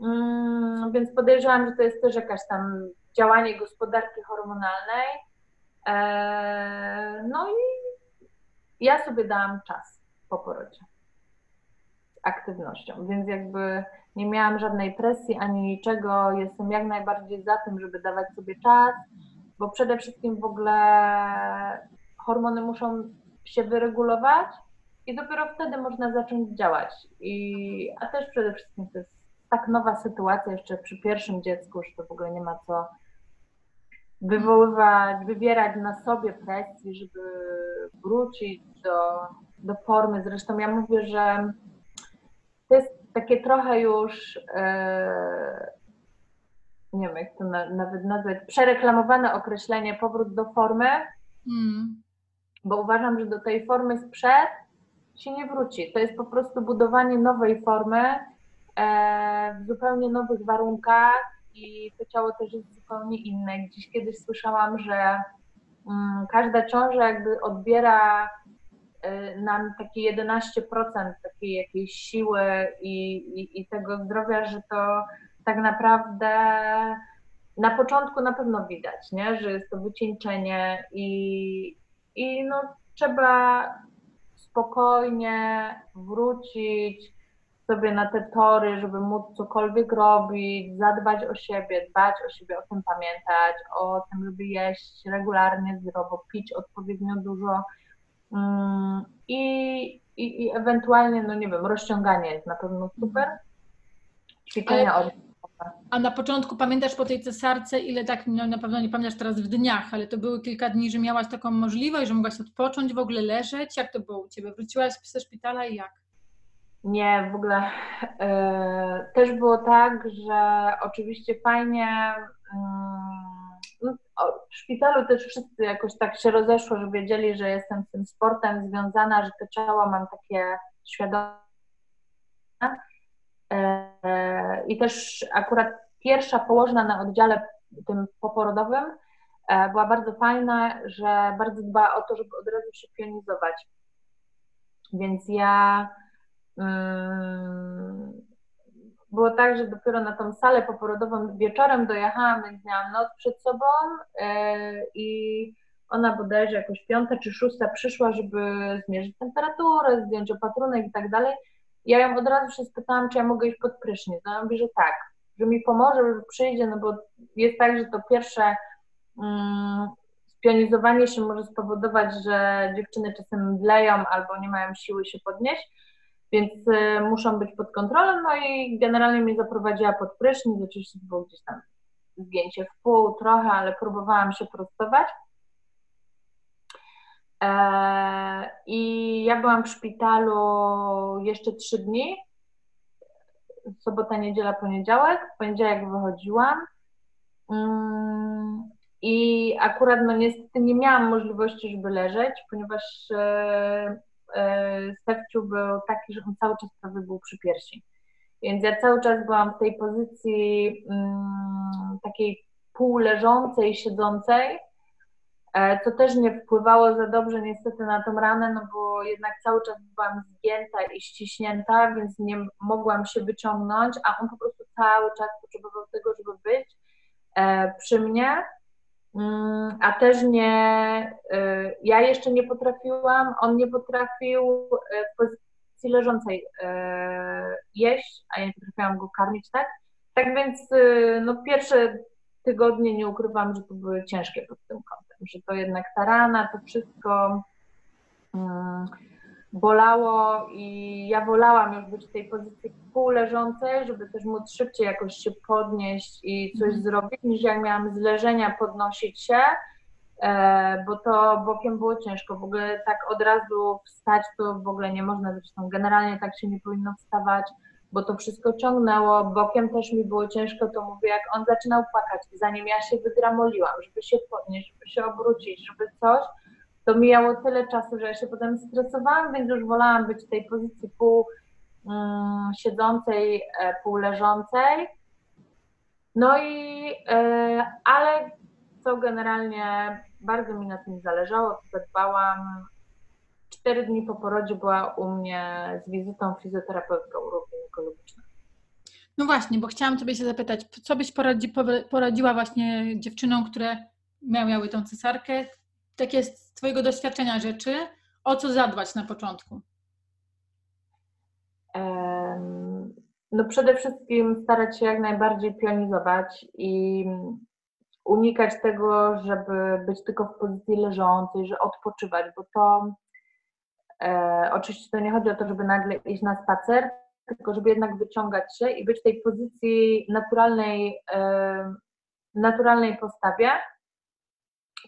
Speaker 2: Mm, więc podejrzewam, że to jest też jakaś tam działanie gospodarki hormonalnej. Eee, no i ja sobie dałam czas po porodzie aktywnością, więc jakby nie miałam żadnej presji ani niczego. Jestem jak najbardziej za tym, żeby dawać sobie czas, bo przede wszystkim w ogóle hormony muszą się wyregulować i dopiero wtedy można zacząć działać. I, a też przede wszystkim to jest tak nowa sytuacja jeszcze przy pierwszym dziecku, że to w ogóle nie ma co wywoływać, wywierać na sobie presji, żeby wrócić do, do formy. Zresztą ja mówię, że to jest takie trochę już, e, nie wiem jak to nawet nazwać, przereklamowane określenie powrót do formy, mm. bo uważam, że do tej formy sprzed się nie wróci. To jest po prostu budowanie nowej formy e, w zupełnie nowych warunkach i to ciało też jest zupełnie inne. Gdzieś kiedyś słyszałam, że mm, każda ciąża jakby odbiera Y, nam takie 11% takiej jakiejś siły i, i, i tego zdrowia, że to tak naprawdę na początku na pewno widać, nie? że jest to wycieńczenie i, i no, trzeba spokojnie wrócić sobie na te tory, żeby móc cokolwiek robić, zadbać o siebie, dbać o siebie, o tym pamiętać, o tym, żeby jeść regularnie zdrowo, pić odpowiednio dużo Mm, I, i, I ewentualnie, no nie wiem, rozciąganie jest na pewno super. Ćwiczenia
Speaker 1: od a na początku pamiętasz po tej cesarce, ile tak, no na pewno nie pamiętasz teraz w dniach, ale to były kilka dni, że miałaś taką możliwość, że mogłaś odpocząć, w ogóle leżeć? Jak to było u Ciebie? Wróciłaś ze szpitala i jak?
Speaker 2: Nie, w ogóle yy, też było tak, że oczywiście fajnie yy, no, w szpitalu też wszyscy jakoś tak się rozeszło, że wiedzieli, że jestem z tym sportem związana, że to ciało mam takie świadome. E, I też akurat pierwsza położna na oddziale tym poporodowym e, była bardzo fajna, że bardzo dba o to, żeby od razu się pionizować. Więc ja mm, było tak, że dopiero na tą salę poporodową wieczorem dojechałam, więc miałam noc przed sobą yy, i ona bodajże jakoś piąta czy szósta przyszła, żeby zmierzyć temperaturę, zdjąć opatrunek i tak dalej. Ja ją od razu się spytałam, czy ja mogę iść pod prysznic. Ona mówi, że tak, że mi pomoże, że przyjdzie, no bo jest tak, że to pierwsze mm, spionizowanie się może spowodować, że dziewczyny czasem mdleją albo nie mają siły się podnieść więc y, muszą być pod kontrolą, no i generalnie mnie zaprowadziła pod prysznic, oczywiście było gdzieś tam zgięcie w pół trochę, ale próbowałam się prostować. E, I ja byłam w szpitalu jeszcze trzy dni, sobota, niedziela, poniedziałek, w poniedziałek wychodziłam. Mm, i akurat no niestety nie miałam możliwości, żeby leżeć, ponieważ e, E, Stefciu był taki, że on cały czas prawie był przy piersi. Więc ja cały czas byłam w tej pozycji mm, takiej półleżącej, siedzącej, co też nie wpływało za dobrze niestety na tą ranę, no bo jednak cały czas byłam zgięta i ściśnięta, więc nie mogłam się wyciągnąć, a on po prostu cały czas potrzebował tego, żeby być e, przy mnie. Mm, a też nie, y, ja jeszcze nie potrafiłam, on nie potrafił w pozycji leżącej jeść, a ja nie potrafiłam go karmić, tak? Tak więc no, pierwsze tygodnie nie ukrywam, że to były ciężkie pod tym kątem, że to jednak ta rana, to wszystko mm, bolało i ja wolałam już być w tej pozycji półleżącej, żeby też móc szybciej jakoś się podnieść i coś mm. zrobić, niż jak miałam z leżenia podnosić się, e, bo to bokiem było ciężko. W ogóle tak od razu wstać to w ogóle nie można, zresztą generalnie tak się nie powinno wstawać. Bo to wszystko ciągnęło, bokiem też mi było ciężko, to mówię, jak on zaczynał płakać, zanim ja się wygramoliłam, żeby się podnieść, żeby się obrócić, żeby coś, to mijało tyle czasu, że ja się potem stresowałam, więc już wolałam być w tej pozycji pół um, siedzącej, e, pół leżącej. No i, e, ale co generalnie bardzo mi na tym zależało, zadbałam. Cztery dni po porodzie była u mnie z wizytą fizjoterapeutka uroginiekologiczna.
Speaker 1: No właśnie, bo chciałam Ciebie się zapytać, co byś poradzi, poradziła właśnie dziewczynom, które miały tą cesarkę, takie z Twojego doświadczenia rzeczy, o co zadbać na początku?
Speaker 2: No przede wszystkim starać się jak najbardziej pionizować i unikać tego, żeby być tylko w pozycji leżącej, że odpoczywać, bo to e, oczywiście to nie chodzi o to, żeby nagle iść na spacer, tylko żeby jednak wyciągać się i być w tej pozycji naturalnej, e, naturalnej postawie,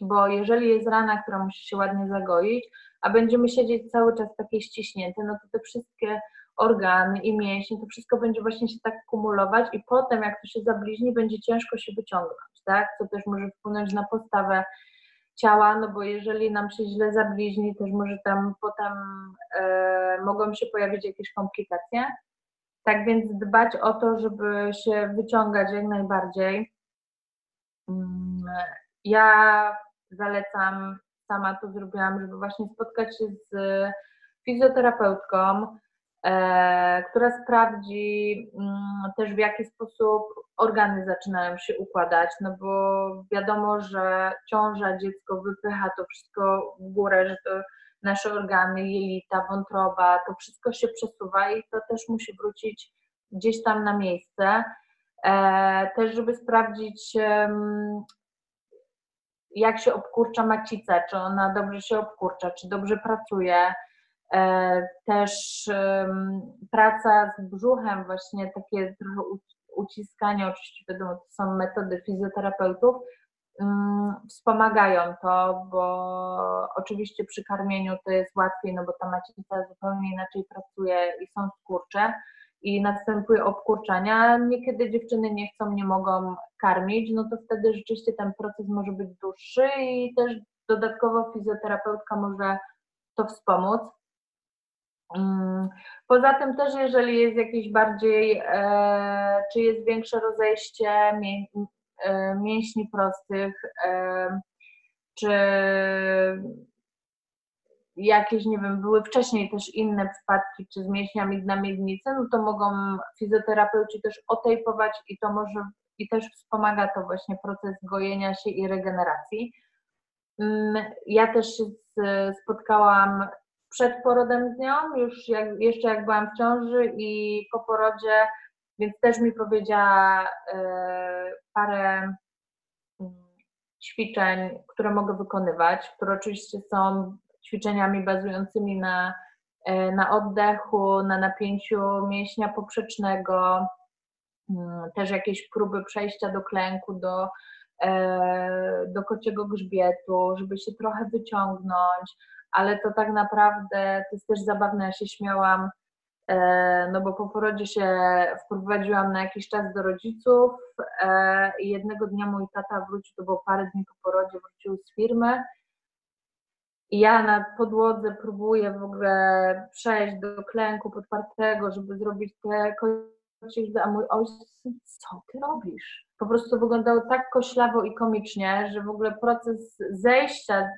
Speaker 2: bo jeżeli jest rana, która musi się ładnie zagoić, a będziemy siedzieć cały czas takie ściśnięte, no to te wszystkie organy i mięśnie, to wszystko będzie właśnie się tak kumulować i potem jak to się zabliźni, będzie ciężko się wyciągnąć, tak? Co też może wpłynąć na postawę ciała, no bo jeżeli nam się źle zabliźni, też może tam potem e, mogą się pojawić jakieś komplikacje. Tak więc dbać o to, żeby się wyciągać jak najbardziej. Mm, ja zalecam, sama to zrobiłam, żeby właśnie spotkać się z fizjoterapeutką, która sprawdzi mm, też w jaki sposób organy zaczynają się układać, no bo wiadomo, że ciąża, dziecko wypycha to wszystko w górę, że to nasze organy, jelita, wątroba, to wszystko się przesuwa i to też musi wrócić gdzieś tam na miejsce. E, też, żeby sprawdzić, jak się obkurcza macica, czy ona dobrze się obkurcza, czy dobrze pracuje. E, też praca z brzuchem, właśnie takie trochę uciskanie, oczywiście wiadomo, to są metody fizjoterapeutów, wspomagają to, bo oczywiście przy karmieniu to jest łatwiej, no bo ta macica zupełnie inaczej pracuje i są skurcze i następuje obkurczania. Niekiedy dziewczyny nie chcą, nie mogą karmić, no to wtedy rzeczywiście ten proces może być dłuższy i też dodatkowo fizjoterapeutka może to wspomóc. Mm, poza tym też, jeżeli jest jakieś bardziej, e, czy jest większe rozejście e, mięśni prostych, e, czy jakieś, nie wiem, były wcześniej też inne przypadki, czy z mięśniami na miednicy, no to mogą fizjoterapeuci też otejpować i to może, i też wspomaga to właśnie proces gojenia się i regeneracji. Mm, ja też się spotkałam przed porodem z nią, już jak, jeszcze jak byłam w ciąży i po porodzie, więc też mi powiedziała e, parę mm, ćwiczeń, które mogę wykonywać, które oczywiście są ćwiczeniami bazującymi na, e, na oddechu, na napięciu mięśnia poprzecznego, mm, też jakieś próby przejścia do klęku, do, e, do kociego grzbietu, żeby się trochę wyciągnąć, ale to tak naprawdę to jest też zabawne, ja się śmiałam, e, no bo po porodzie się wprowadziłam na jakiś czas do rodziców i jednego dnia mój tata wrócił, to było parę dni po porodzie, wrócił z firmy i ja na podłodze próbuję w ogóle przejść do klęku podpartego, żeby zrobić te kocie, a mój ojciec, co ty robisz? Po prostu wyglądało tak koślawo i komicznie, że w ogóle proces zejścia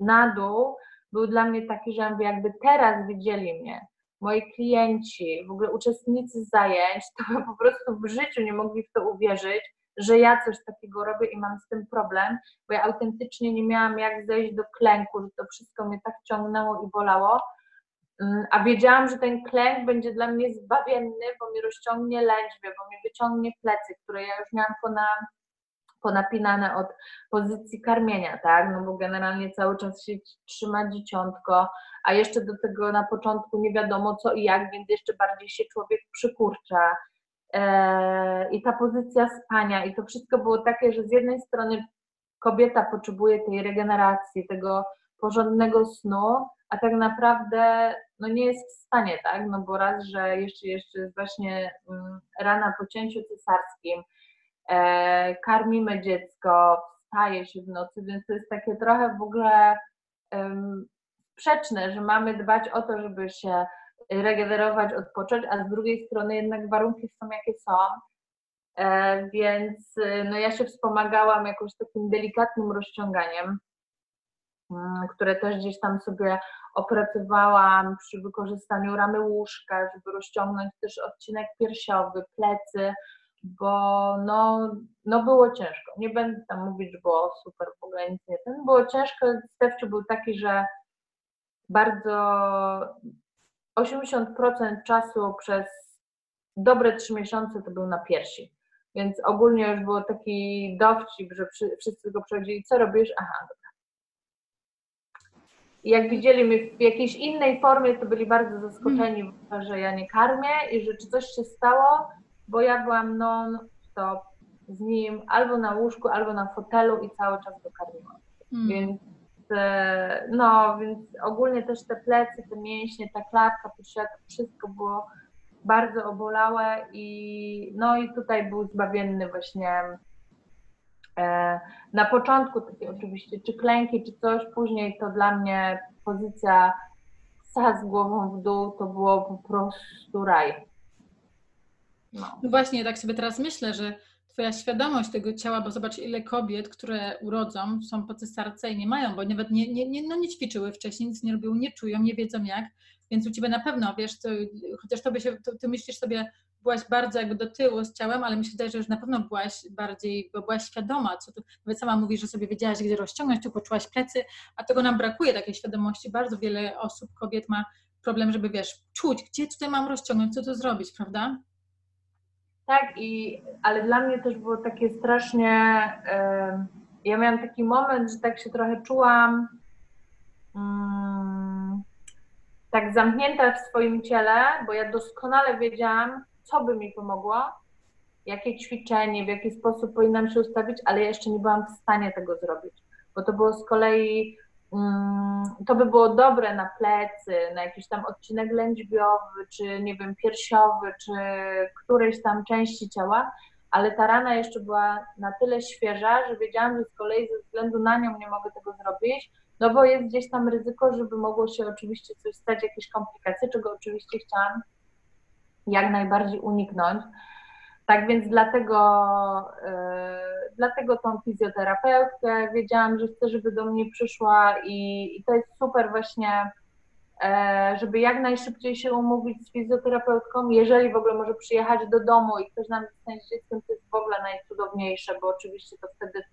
Speaker 2: na dół był dla mnie taki, że jakby teraz widzieli mnie, moi klienci, w ogóle uczestnicy zajęć, to po prostu w życiu nie mogli w to uwierzyć, że ja coś takiego robię i mam z tym problem, bo ja autentycznie nie miałam jak zejść do klęku, że to wszystko mnie tak ciągnęło i bolało. Mm, a wiedziałam, że ten klęk będzie dla mnie zbawienny, bo mi rozciągnie lędźwie, bo mi wyciągnie plecy, które ja już miałam pona, ponapinane od pozycji karmienia, tak? No bo generalnie cały czas się trzyma dzieciątko, a jeszcze do tego na początku nie wiadomo co i jak, więc jeszcze bardziej się człowiek przykurcza. E, i ta pozycja spania i to wszystko było takie, że z jednej strony kobieta potrzebuje tej regeneracji, tego porządnego snu, a tak naprawdę no nie jest w stanie, tak? No bo raz, że jeszcze, jeszcze jest właśnie mm, rana po cięciu cesarskim, karmimy dziecko, wstaje się w nocy, więc to jest takie trochę w ogóle sprzeczne, że mamy dbać o to, żeby się regenerować, odpocząć, a z drugiej strony jednak warunki są jakie są. E, więc no ja się wspomagałam jakoś takim delikatnym rozciąganiem, mm, które też gdzieś tam sobie opracowałam przy wykorzystaniu ramy łóżka, żeby rozciągnąć też odcinek piersiowy, plecy, bo no, no było ciężko. Nie będę tam mówić, że było super, w ogóle nic nie ten. Było ciężko, Stewciu był taki, że bardzo 80% czasu przez dobre trzy miesiące to był na piersi. Więc ogólnie już było taki dowcip, że wszyscy go przechodzili, co robisz? Aha, dobra. I jak widzieli mnie w jakiejś innej formie, to byli bardzo zaskoczeni, hmm. że ja nie karmię i że czy coś się stało, bo ja byłam non-stop z nim albo na łóżku, albo na fotelu i cały czas go karmiłam. Hmm. Więc e, no, więc ogólnie też te plecy, te mięśnie, ta klatka, to wszystko było bardzo obolałe i no i tutaj był zbawienny właśnie e, na początku takie oczywiście czy klęki, czy coś, później to dla mnie pozycja sa z głową w dół to było po prostu raj.
Speaker 1: No. no właśnie, tak sobie teraz myślę, że Twoja świadomość tego ciała, bo zobacz, ile kobiet, które urodzą, są po cesarce i nie mają, bo nawet nie, nie, nie, no nie ćwiczyły wcześniej, nic nie robiły, nie czują, nie wiedzą jak, więc u Ciebie na pewno, wiesz, to, chociaż tobie się, to, Ty myślisz sobie, byłaś bardzo jakby do tyłu z ciałem, ale mi się wydaje, że już na pewno byłaś bardziej, bo byłaś świadoma, co tu, nawet sama mówisz, że sobie wiedziałaś, gdzie rozciągnąć, tu poczułaś plecy, a tego nam brakuje, takiej świadomości. Bardzo wiele osób, kobiet ma problem, żeby, wiesz, czuć, gdzie tutaj mam rozciągnąć, co tu zrobić, prawda?
Speaker 2: Tak, i, ale dla mnie też było takie strasznie. ja miałam taki moment, że tak się trochę czułam um, tak zamknięta w swoim ciele, bo ja doskonale wiedziałam, co by mi pomogło, jakie ćwiczenie, w jaki sposób powinnam się ustawić, ale ja jeszcze nie byłam w stanie tego zrobić, bo to było z kolei Mm, to by było dobre na plecy, na jakiś tam odcinek lędźwiowy, czy nie wiem, piersiowy, czy którejś tam części ciała, ale ta rana jeszcze była na tyle świeża, że wiedziałam, że z kolei ze względu na nią nie mogę tego zrobić, no bo jest gdzieś tam ryzyko, żeby mogło się oczywiście coś stać, jakieś komplikacje, czego oczywiście chciałam jak najbardziej uniknąć. Tak więc dlatego, yy, dlatego tą fizjoterapeutkę wiedziałam, że chcę, żeby do mnie przyszła i, i to jest super właśnie, yy, żeby jak najszybciej się umówić z fizjoterapeutką, jeżeli w ogóle może przyjechać do domu i ktoś nam zostanie z dzieckiem, to jest w ogóle najcudowniejsze, bo oczywiście to wtedy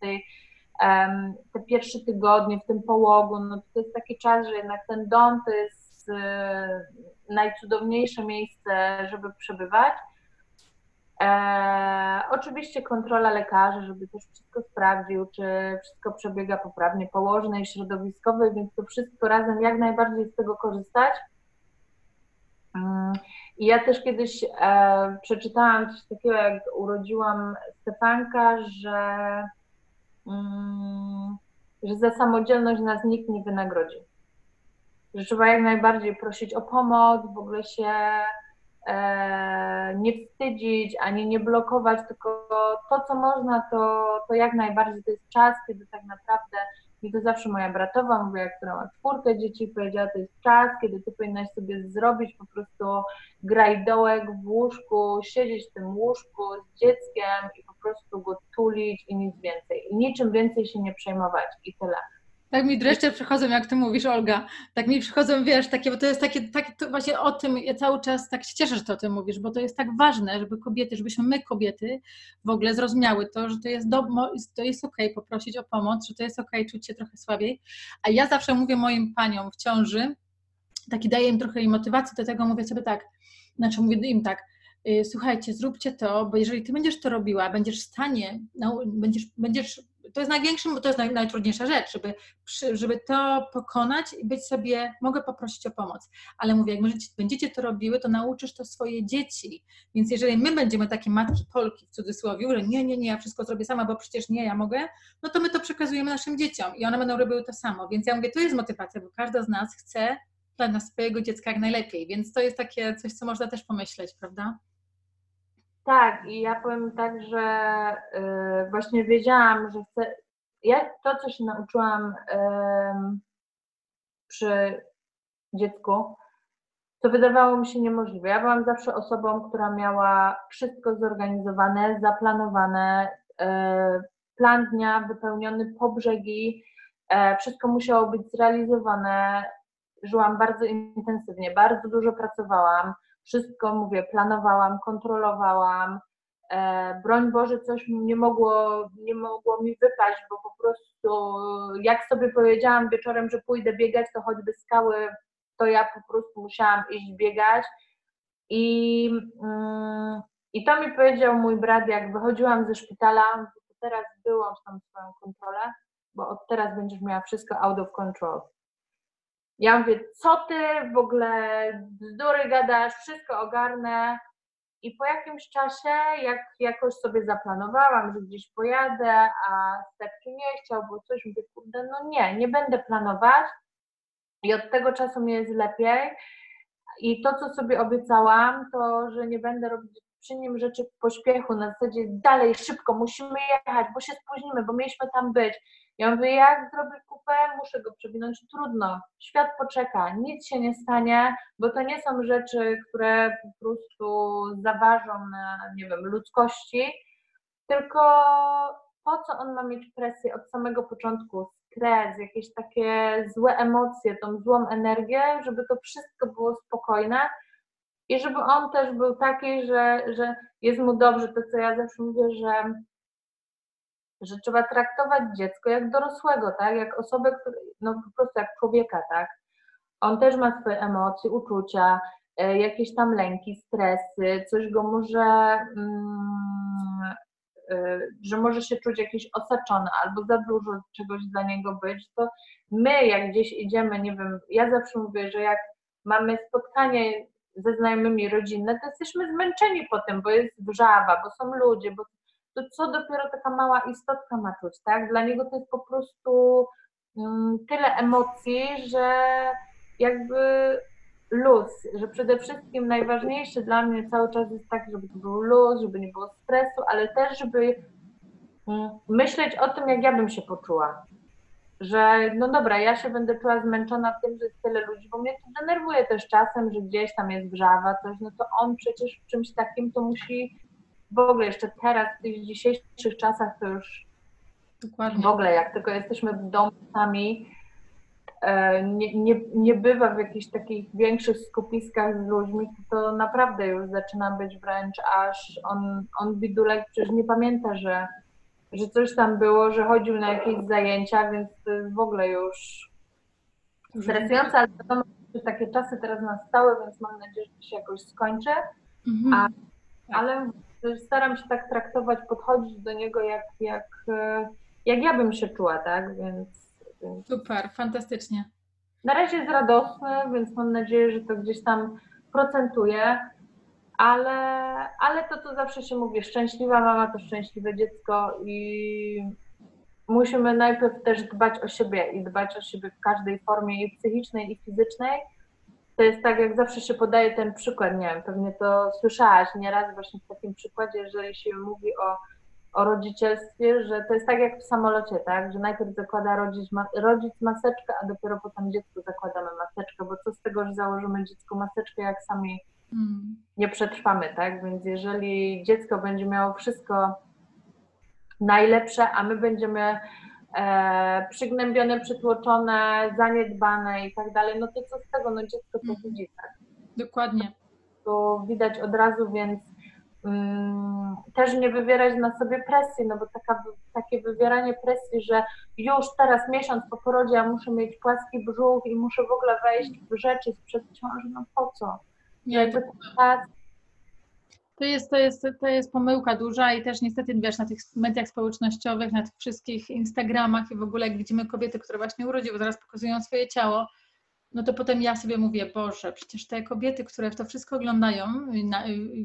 Speaker 2: um, te pierwsze tygodnie w tym połogu, no to jest taki czas, że jednak ten dom to jest yy, najcudowniejsze miejsce, żeby przebywać. E, oczywiście kontrola lekarzy, żeby też wszystko sprawdził, czy wszystko przebiega poprawnie, położnej, środowiskowej, więc to wszystko razem jak najbardziej z tego korzystać. Mm, I ja też kiedyś e, przeczytałam coś takiego, jak urodziłam Stefanka, że, mm, że za samodzielność nas nikt nie wynagrodzi. Że trzeba jak najbardziej prosić o pomoc, w ogóle się nie wstydzić, ani nie blokować, tylko to, co można, to, to jak najbardziej to jest czas, kiedy tak naprawdę mi to zawsze moja bratowa mówiła, która ma czwórkę dzieci, powiedziała, to jest czas, kiedy ty powinnaś sobie zrobić po prostu grajdołek w łóżku, siedzieć w tym łóżku z dzieckiem i po prostu go tulić i nic więcej. I niczym więcej się nie przejmować i tyle.
Speaker 1: Tak mi dreszcze przychodzą, jak ty mówisz, Olga. Tak mi przychodzą, wiesz, takie, bo to jest takie, takie to właśnie o tym, ja cały czas tak się cieszę, że to o tym mówisz, bo to jest tak ważne, żeby kobiety, żebyśmy my kobiety w ogóle zrozumiały to, że to jest, do, to jest okej okay poprosić o pomoc, że to jest okej okay czuć się trochę słabiej. A ja zawsze mówię moim paniom w ciąży, taki daję im trochę motywacji do tego, mówię sobie tak, znaczy mówię im tak, y, słuchajcie, zróbcie to, bo jeżeli ty będziesz to robiła, będziesz w stanie, no, będziesz, będziesz to jest największym, to jest naj, najtrudniejsza rzecz, żeby, żeby to pokonać i być sobie, mogę poprosić o pomoc, ale mówię, jak będziecie to robiły, to nauczysz to swoje dzieci, więc jeżeli my będziemy takie matki Polki w cudzysłowie, że nie, nie, nie, ja wszystko zrobię sama, bo przecież nie, ja mogę, no to my to przekazujemy naszym dzieciom i one będą robiły to samo, więc ja mówię, to jest motywacja, bo każda z nas chce dla swojego dziecka jak najlepiej, więc to jest takie coś, co można też pomyśleć, prawda?
Speaker 2: Tak, i ja powiem tak, że y, właśnie wiedziałam, że chcę. Ja to, co się nauczyłam y, przy dziecku, to wydawało mi się niemożliwe. Ja byłam zawsze osobą, która miała wszystko zorganizowane, zaplanowane, y, plan dnia wypełniony po brzegi, e, wszystko musiało być zrealizowane. Żyłam bardzo intensywnie, bardzo dużo pracowałam wszystko, mówię, planowałam, kontrolowałam. E, broń Boże, coś nie mogło, nie mogło mi wypaść, bo po prostu jak sobie powiedziałam wieczorem, że pójdę biegać, to choćby skały, to ja po prostu musiałam iść biegać. I, mm, i to mi powiedział mój brat, jak wychodziłam ze szpitala, teraz wyłącz tam swoją kontrolę, bo od teraz będziesz miała wszystko out of control. Ja mówię, co ty w ogóle bzdury gadasz, wszystko ogarnę. I po jakimś czasie, jak jakoś sobie zaplanowałam, że gdzieś pojadę, a Stepciu nie chciał, bo coś, mówię, kurde, no nie, nie będę planować. I od tego czasu mi jest lepiej. I to, co sobie obiecałam, to, że nie będę robić przy nim rzeczy w pośpiechu, na zasadzie dalej, szybko, musimy jechać, bo się spóźnimy, bo mieliśmy tam być. Ja mówię, jak zrobię kupę, muszę go przewinąć. Trudno, świat poczeka, nic się nie stanie, bo to nie są rzeczy, które po prostu zaważą na, nie wiem, ludzkości, tylko po co on ma mieć presję od samego początku, stres, jakieś takie złe emocje, tą złą energię, żeby to wszystko było spokojne. I żeby on też był taki, że, że jest mu dobrze, to co ja zawsze mówię, że że trzeba traktować dziecko jak dorosłego, tak? Jak osobę, który, no po prostu jak człowieka, tak? On też ma swoje emocje, uczucia, e, jakieś tam lęki, stresy, coś go może, mm, e, że może się czuć jakiś osaczony albo za dużo czegoś dla niego być, to my jak gdzieś idziemy, nie wiem, ja zawsze mówię, że jak mamy spotkanie ze znajomymi rodzinne, to jesteśmy zmęczeni po tym, bo jest wrzawa, bo są ludzie, bo to co dopiero taka mała istotka ma czuć, tak? Dla niego to jest po prostu um, tyle emocji, że jakby luz, że przede wszystkim najważniejsze dla mnie cały czas jest tak, żeby to był luz, żeby nie było stresu, ale też, żeby um, myśleć o tym, jak ja bym się poczuła. Że no dobra, ja się będę czuła zmęczona tym, że jest tyle ludzi, bo mnie to denerwuje też czasem, że gdzieś tam jest wrzawa, coś, no to on przecież w czymś takim to musi w ogóle jeszcze teraz, w tych dzisiejszych czasach, to już Dokładnie. w ogóle jak tylko jesteśmy w domu sami, e, nie, nie, nie bywa w jakichś takich większych skupiskach z ludźmi, to naprawdę już zaczyna być wręcz aż on, on bidulek przecież nie pamięta, że, że coś tam było, że chodził na jakieś zajęcia, więc to jest w ogóle już stresujące, ale wiadomo, że takie czasy teraz nastały, więc mam nadzieję, że to się jakoś skończy. Mhm. A, ale staram się tak traktować, podchodzić do niego jak, jak, e, jak ja bym się czuła, tak? Więc,
Speaker 1: więc... Super, fantastycznie.
Speaker 2: Na razie jest radosny, więc mam nadzieję, że to gdzieś tam procentuje, ale, ale to, co zawsze się mówi, szczęśliwa mama to szczęśliwe dziecko i musimy najpierw też dbać o siebie i dbać o siebie w każdej formie i psychicznej, i fizycznej, to jest tak, jak zawsze się podaje ten przykład, nie wiem, pewnie to słyszałaś nieraz właśnie w takim przykładzie, jeżeli się mówi o, o rodzicielstwie, że to jest tak jak w samolocie, tak, że najpierw zakłada rodzic, ma, rodzic maseczkę, a dopiero potem dziecku zakładamy maseczkę, bo co z tego, że założymy dziecku maseczkę, jak sami hmm. nie przetrwamy, tak, więc jeżeli dziecko będzie miało wszystko najlepsze, a my będziemy e, przygnębione, przytłoczone, zaniedbane i tak dalej, no to co z tego, no dziecko to mhm. widzi, tak?
Speaker 1: Dokładnie.
Speaker 2: To widać od razu, więc um, też nie wywierać na sobie presji, no bo taka, takie wywieranie presji, że już teraz miesiąc po porodzie ja muszę mieć płaski brzuch i muszę w ogóle wejść w rzeczy sprzed ciąży, no po co?
Speaker 1: Nie, to... czas To jest, to, jest, to jest pomyłka duża i też niestety wiesz, na tych mediach społecznościowych, na tych wszystkich Instagramach i w ogóle jak widzimy kobiety, które właśnie urodziły, zaraz pokazują swoje ciało, no to potem ja sobie mówię, Boże, przecież te kobiety, które to wszystko oglądają,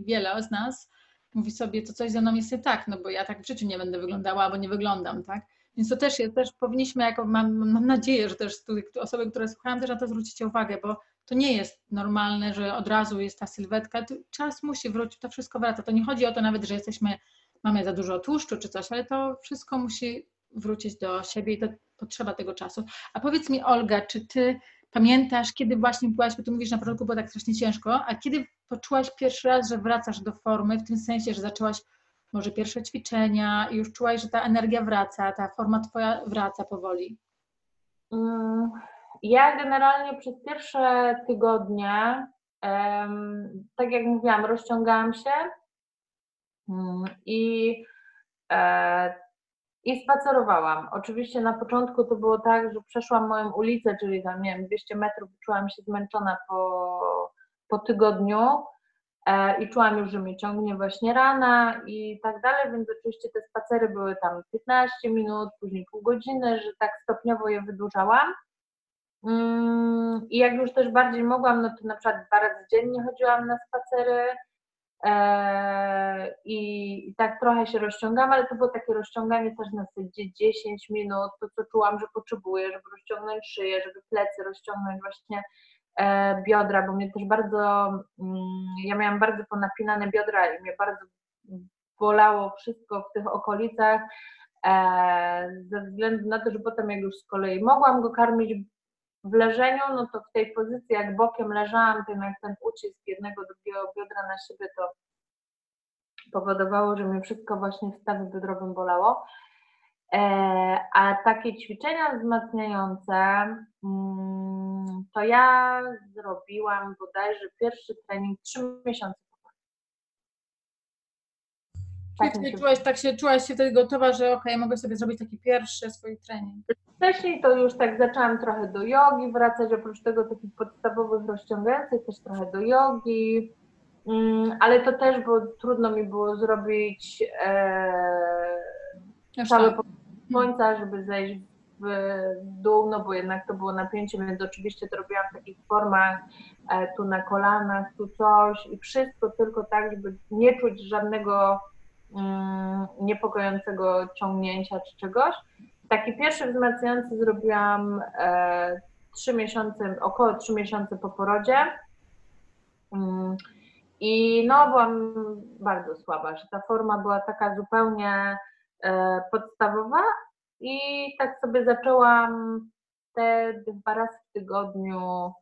Speaker 1: wiele z nas, mówi sobie, to coś ze mną jest nie tak, no bo ja tak w życiu nie będę wyglądała albo nie wyglądam, tak? Więc to też jest, też powinniśmy, jako mam, mam nadzieję, że też osoby, które słuchają, też na to zwrócicie uwagę, bo to nie jest normalne, że od razu jest ta sylwetka. Czas musi wrócić, to wszystko wraca. To nie chodzi o to nawet, że jesteśmy, mamy za dużo tłuszczu czy coś, ale to wszystko musi wrócić do siebie i to potrzeba tego czasu. A powiedz mi, Olga, czy ty pamiętasz, kiedy właśnie byłaś, bo ty mówisz, na początku było tak strasznie ciężko, a kiedy poczułaś pierwszy raz, że wracasz do formy, w tym sensie, że zaczęłaś może pierwsze ćwiczenia i już czułaś, że ta energia wraca, ta forma twoja wraca powoli?
Speaker 2: Ja generalnie przez pierwsze tygodnie, tak jak mówiłam, rozciągałam się mm, i, e, i spacerowałam. Oczywiście na początku to było tak, że przeszłam moją ulicę, czyli tam, nie wiem, 200 metrów, czułam się zmęczona po, po tygodniu e, i czułam już, że mnie ciągnie właśnie rana i tak dalej, więc oczywiście te spacery były tam 15 minut, później pół godziny, że tak stopniowo je wydłużałam. Mm, I jak już też bardziej mogłam, no to na przykład dwa razy dziennie chodziłam na spacery e, i, tak trochę się rozciągam, ale to było takie rozciąganie też na zasadzie 10 minut, to co czułam, że potrzebuję, żeby rozciągnąć szyję, żeby plecy rozciągnąć właśnie e, biodra, bo mnie też bardzo, mm, ja miałam bardzo ponapinane biodra i mnie bardzo bolało wszystko w tych okolicach, e, ze względu na to, że potem jak już z kolei mogłam go karmić w leżeniu, no to w tej pozycji, jak bokiem leżałam, ten, jak ten ucisk jednego, drugiego biodra na siebie, to powodowało, że mnie wszystko właśnie w stawie biodrowym bolało. E, a takie ćwiczenia wzmacniające, mm, to ja zrobiłam bodajże pierwszy trening 3 miesiące
Speaker 1: tak, Czyli czułaś, tak się, czułaś się wtedy gotowa, że ok, mogę sobie zrobić taki pierwszy swój trening.
Speaker 2: Wcześniej to już tak zaczęłam trochę do jogi wracać, oprócz tego takich podstawowych rozciągających też trochę do jogi, mm, ale to też, bo trudno mi było zrobić e, całe tak. słońca, żeby zejść w dół, no bo jednak to było napięcie, więc oczywiście to robiłam w takich formach, e, tu na kolanach, tu coś i wszystko tylko tak, żeby nie czuć żadnego niepokojącego ciągnięcia czy czegoś. Taki pierwszy wzmacniający zrobiłam e, 3 miesiące, około 3 miesiące po porodzie. Mm, I no, byłam bardzo słaba, że ta forma była taka zupełnie e, podstawowa i tak sobie zaczęłam te dwa razy w tygodniu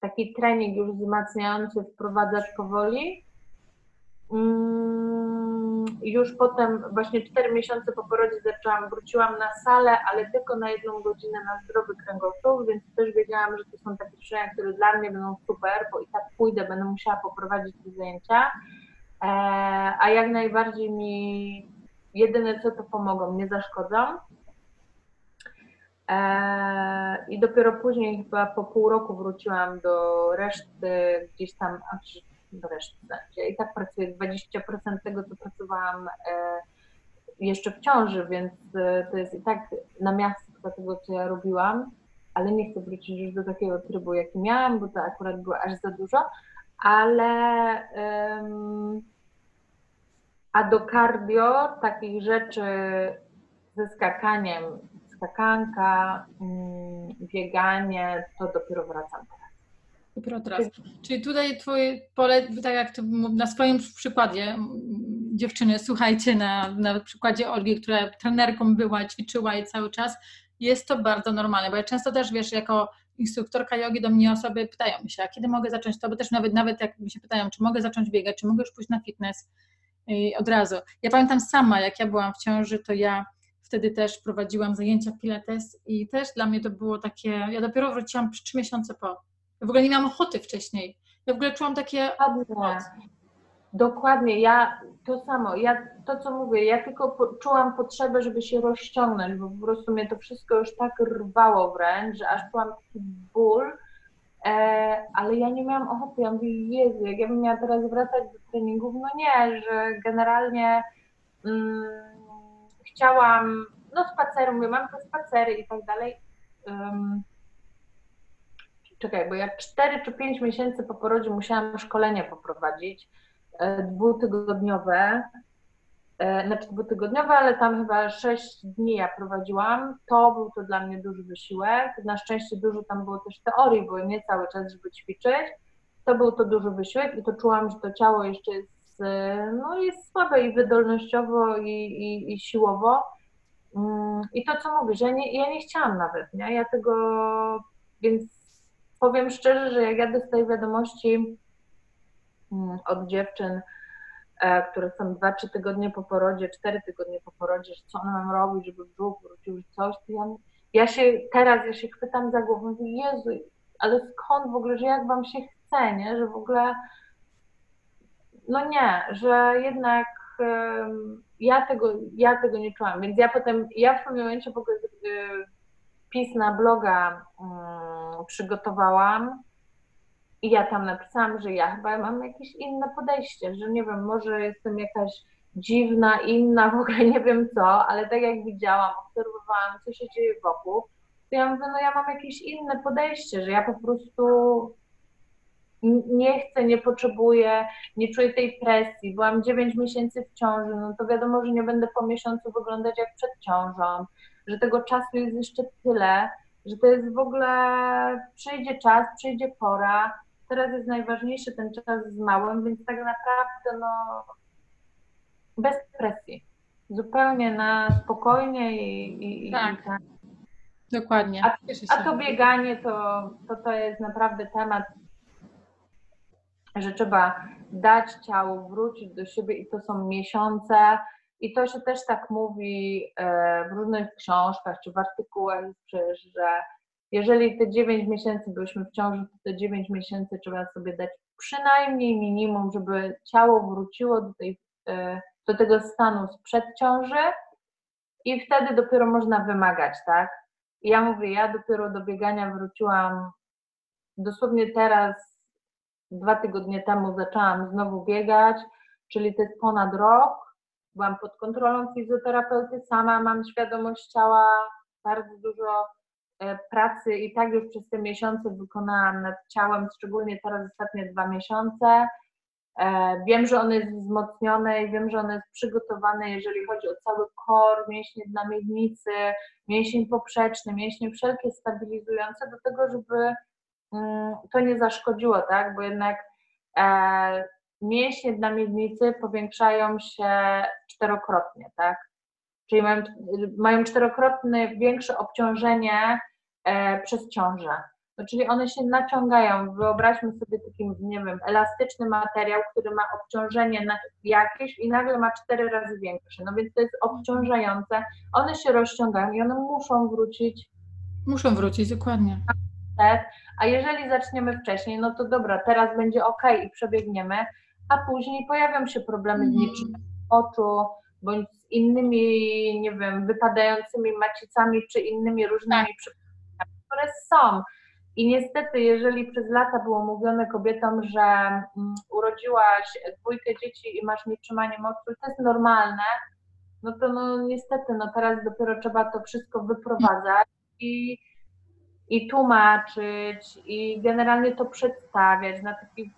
Speaker 2: taki trening już wzmacniający wprowadzać powoli. Mm, już potem, właśnie 4 miesiące po porodzie zaczęłam, wróciłam na salę, ale tylko na jedną godzinę na zdrowy kręgosłup, więc też wiedziałam, że to są takie ćwiczenia, które dla mnie będą super, bo i tak pójdę, będę musiała poprowadzić te zajęcia. E, a jak najbardziej mi jedyne co to pomogą, nie zaszkodzą. E, I dopiero później, chyba po pół roku, wróciłam do reszty gdzieś tam, reszty będzie. I tak pracuję 20% tego, co pracowałam e, jeszcze w ciąży, więc e, to jest i tak na miasto tego, co ja robiłam, ale nie chcę wrócić już do takiego trybu, jaki miałam, bo to akurat było aż za dużo, ale um, a do cardio takich rzeczy ze skakaniem, skakanka, um, bieganie, to dopiero wracam teraz.
Speaker 1: Dopiero teraz. Czyli tutaj twoje pole, tak jak na swoim przykładzie dziewczyny, słuchajcie, na, na przykładzie Olgi, która trenerką była, ćwiczyła i cały czas, jest to bardzo normalne, bo ja często też, wiesz, jako instruktorka jogi do mnie osoby pytają się, a kiedy mogę zacząć to, bo też nawet, nawet jak mi się pytają, czy mogę zacząć biegać, czy mogę już pójść na fitness I od razu. Ja pamiętam sama, jak ja byłam w ciąży, to ja wtedy też prowadziłam zajęcia pilates i też dla mnie to było takie, ja dopiero wróciłam trzy miesiące po, w ogóle nie miałam ochoty wcześniej. Ja w ogóle czułam takie...
Speaker 2: Dokładnie. Dokładnie, ja to samo, ja to co mówię, ja tylko po, czułam potrzebę, żeby się rozciągnąć, bo po prostu mnie to wszystko już tak rwało wręcz, że aż czułam taki ból e, ale ja nie miałam ochoty, ja mówię, Jezu, jak ja bym miała teraz wracać do treningów, no nie, że generalnie mm, chciałam, no spaceru, mówię, mam te spacery i tak dalej. Um, czekaj, bo ja 4 czy 5 miesięcy po porodzie musiałam szkolenie poprowadzić, e, dwutygodniowe, e, znaczy dwutygodniowe, ale tam chyba 6 dni ja prowadziłam. To był to dla mnie duży wysiłek. Na szczęście dużo tam było też teorii, bo nie cały czas, żeby ćwiczyć. To był to duży wysiłek i to czułam, że to ciało jeszcze jest, no, jest słabe i wydolnościowo i, i, i siłowo. Mm, I to, co mówisz, ja nie, ja nie chciałam nawet, nie? Ja tego, więc powiem szczerze, że jak ja dostaję wiadomości mm, od dziewczyn, e, które są 2-3 tygodnie po porodzie, 4 tygodnie po porodzie, że co one mam robić, żeby brzuch wrócił, coś, to ja, ja się teraz, ja się chwytam za głowę, mówię, Jezu, ale skąd w ogóle, że jak wam się chce, nie, że w ogóle, no nie, że jednak ja tego, ja tego nie czułam, więc ja potem, ja w pewnym momencie w ogóle y, wpis na bloga um, przygotowałam i ja tam napisałam, że ja chyba mam jakieś inne podejście, że nie wiem, może jestem jakaś dziwna, inna, w ogóle nie wiem co, ale tak jak widziałam, obserwowałam, co się dzieje wokół, to ja mówię, no ja mam jakieś inne podejście, że ja po prostu nie chcę, nie potrzebuję, nie czuję tej presji. Byłam 9 miesięcy w ciąży, no to wiadomo, że nie będę po miesiącu wyglądać jak przed ciążą że tego czasu jest jeszcze tyle, że to jest w ogóle, przyjdzie czas, przyjdzie pora, teraz jest najważniejszy ten czas z małym, więc tak naprawdę no bez presji, zupełnie na spokojnie i,
Speaker 1: i tak. I tak. Dokładnie.
Speaker 2: A, a to bieganie to, to, to jest naprawdę temat, że trzeba dać ciału, wrócić do siebie i to są miesiące, i to się też tak mówi e, w różnych książkach czy w artykułach, że jeżeli te 9 miesięcy byliśmy w ciąży, to te 9 miesięcy trzeba sobie dać przynajmniej minimum, żeby ciało wróciło do, tej, e, do tego stanu sprzed ciąży i wtedy dopiero można wymagać, tak? I ja mówię, ja dopiero do biegania wróciłam dosłownie teraz, dwa tygodnie temu zaczęłam znowu biegać, czyli to jest ponad rok byłam pod kontrolą fizjoterapeuty, sama mam świadomość ciała, bardzo dużo e, pracy i tak już przez te miesiące wykonałam nad ciałem, szczególnie teraz ostatnie dwa miesiące. E, wiem, że ono jest wzmocnione i wiem, że ono jest przygotowane, jeżeli chodzi o cały kor, mięśnie dna miednicy, mięsień poprzeczny, mięśnie wszelkie stabilizujące do tego, żeby mm, to nie zaszkodziło, tak? Bo jednak e, mięśnie dna miednicy powiększają się czterokrotnie, tak? Czyli mają, mają czterokrotne większe obciążenie e, przez ciążę. No, czyli one się naciągają. Wyobraźmy sobie taki, nie wiem, elastyczny materiał, który ma obciążenie na jakieś i nagle ma cztery razy większe. No więc to jest obciążające. One się rozciągają i one muszą wrócić.
Speaker 1: Muszą wrócić, dokładnie.
Speaker 2: A jeżeli zaczniemy wcześniej, no to dobra, teraz będzie ok i przebiegniemy, a później pojawią się problemy z mhm. niczym oczu, bądź z innymi, nie wiem, wypadającymi macicami, czy innymi różnymi tak. przypadkami, które są. I niestety, jeżeli przez lata było mówione kobietom, że mm, urodziłaś dwójkę dzieci i masz nietrzymanie mocy, to jest normalne, no to no niestety, no teraz dopiero trzeba to wszystko wyprowadzać i, i tłumaczyć i generalnie to przedstawiać na taki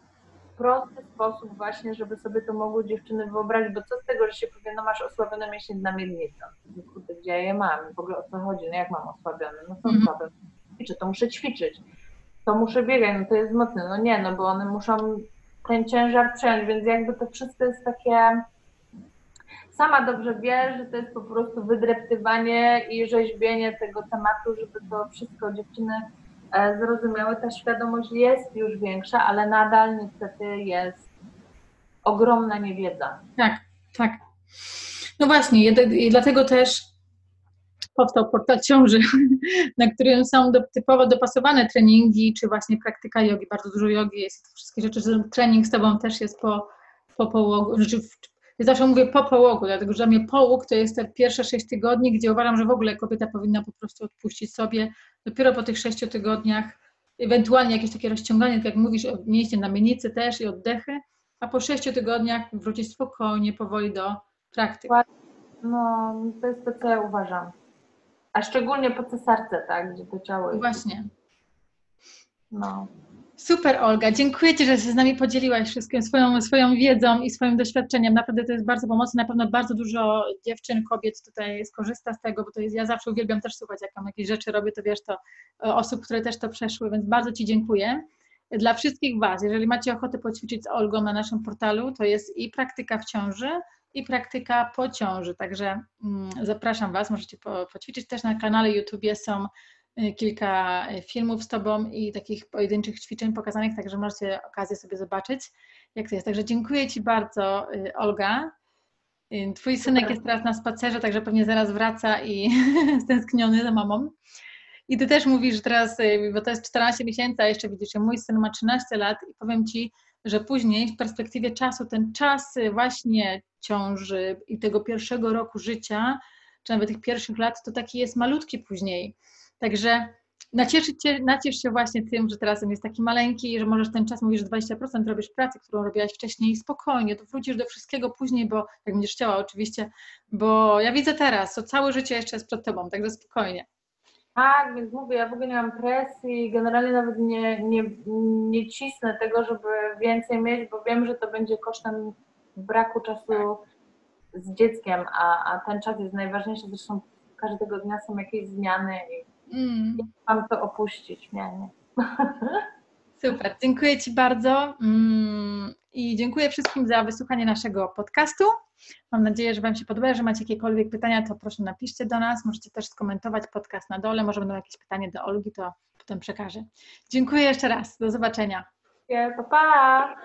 Speaker 2: prosty sposób właśnie, żeby sobie to mogły dziewczyny wyobrazić, bo co z tego, że się powie, no masz osłabione mięśnie na miednicę. No kurde, gdzie ja je mam? W ogóle o co chodzi? No jak mam osłabione? No są mm. słabe. Ćwiczę, to muszę ćwiczyć. To muszę biegać, no to jest mocne. No nie, no bo one muszą ten ciężar przejąć, więc jakby to wszystko jest takie... Sama dobrze wie, że to jest po prostu wydreptywanie i rzeźbienie tego tematu, żeby to wszystko dziewczyny E, zrozumiałe, ta świadomość jest już większa, ale nadal niestety jest ogromna niewiedza.
Speaker 1: Tak, tak. No właśnie, i dlatego też powstał portal ciąży, na którym są do, typowo dopasowane treningi, czy właśnie praktyka jogi, bardzo dużo jogi jest, wszystkie rzeczy, trening z Tobą też jest po, po połogu, znaczy ja zawsze mówię po połogu, dlatego że dla mnie połóg to jest te pierwsze sześć tygodni, gdzie uważam, że w ogóle kobieta powinna po prostu odpuścić sobie. Dopiero po tych sześciu tygodniach ewentualnie jakieś takie rozciąganie, tak jak mówisz, mięśnie na mienicy też i oddechy, a po sześciu tygodniach wrócić spokojnie, powoli do praktyk.
Speaker 2: No, to jest to, co ja uważam. A szczególnie po cesarce, tak, gdzie to ciało jest.
Speaker 1: Właśnie.
Speaker 2: No.
Speaker 1: Super, Olga. Dziękuję Ci, że się z nami podzieliłaś wszystkim swoją, swoją wiedzą i swoim doświadczeniem. Naprawdę to jest bardzo pomocne. Na pewno bardzo dużo dziewczyn, kobiet tutaj skorzysta z tego, bo to jest, ja zawsze uwielbiam też słuchać, jak mam jakieś rzeczy robię, to wiesz, to e, osób, które też to przeszły, więc bardzo Ci dziękuję. Dla wszystkich Was, jeżeli macie ochotę poćwiczyć z Olgą na naszym portalu, to jest i praktyka w ciąży, i praktyka po ciąży. Także mm, zapraszam Was, możecie po, poćwiczyć. Też na kanale YouTube są kilka y, filmów z Tobą i takich pojedynczych ćwiczeń pokazanych, także możecie okazję sobie zobaczyć, jak to jest. Także dziękuję Ci bardzo, y, Olga. Twój synek jest teraz na spacerze, także pewnie zaraz wraca i stęskniony za mamą. I ty też mówisz teraz, bo to jest 14 miesięcy, a jeszcze widzisz, że mój syn ma 13 lat i powiem ci, że później w perspektywie czasu ten czas właśnie ciąży i tego pierwszego roku życia, czy nawet tych pierwszych lat, to taki jest malutki później. Także nacieszyć się, naciesz się właśnie tym, że teraz jest taki maleńki i że możesz ten czas, mówisz, że 20% robisz pracy, którą robiłaś wcześniej spokojnie, to wrócisz do wszystkiego później, bo jak będziesz chciała oczywiście, bo ja widzę teraz, to całe życie jeszcze jest przed tobą, także spokojnie.
Speaker 2: Tak, więc mówię, ja w ogóle nie mam presji, generalnie nawet nie, nie, nie cisnę tego, żeby więcej mieć, bo wiem, że to będzie kosztem braku czasu z dzieckiem, a, a ten czas jest najważniejszy, zresztą każdego dnia są jakieś zmiany i mm. mam to opuścić, nie, nie.
Speaker 1: Super, dziękuję Ci bardzo mm, i dziękuję wszystkim za wysłuchanie naszego podcastu. Mam nadzieję, że Wam się podoba. Jeżeli macie jakiekolwiek pytania, to proszę napiszcie do nas. Możecie też skomentować podcast na dole. Może będą jakieś pytania do Olgi, to potem przekażę. Dziękuję jeszcze raz. Do zobaczenia.
Speaker 2: pa. pa.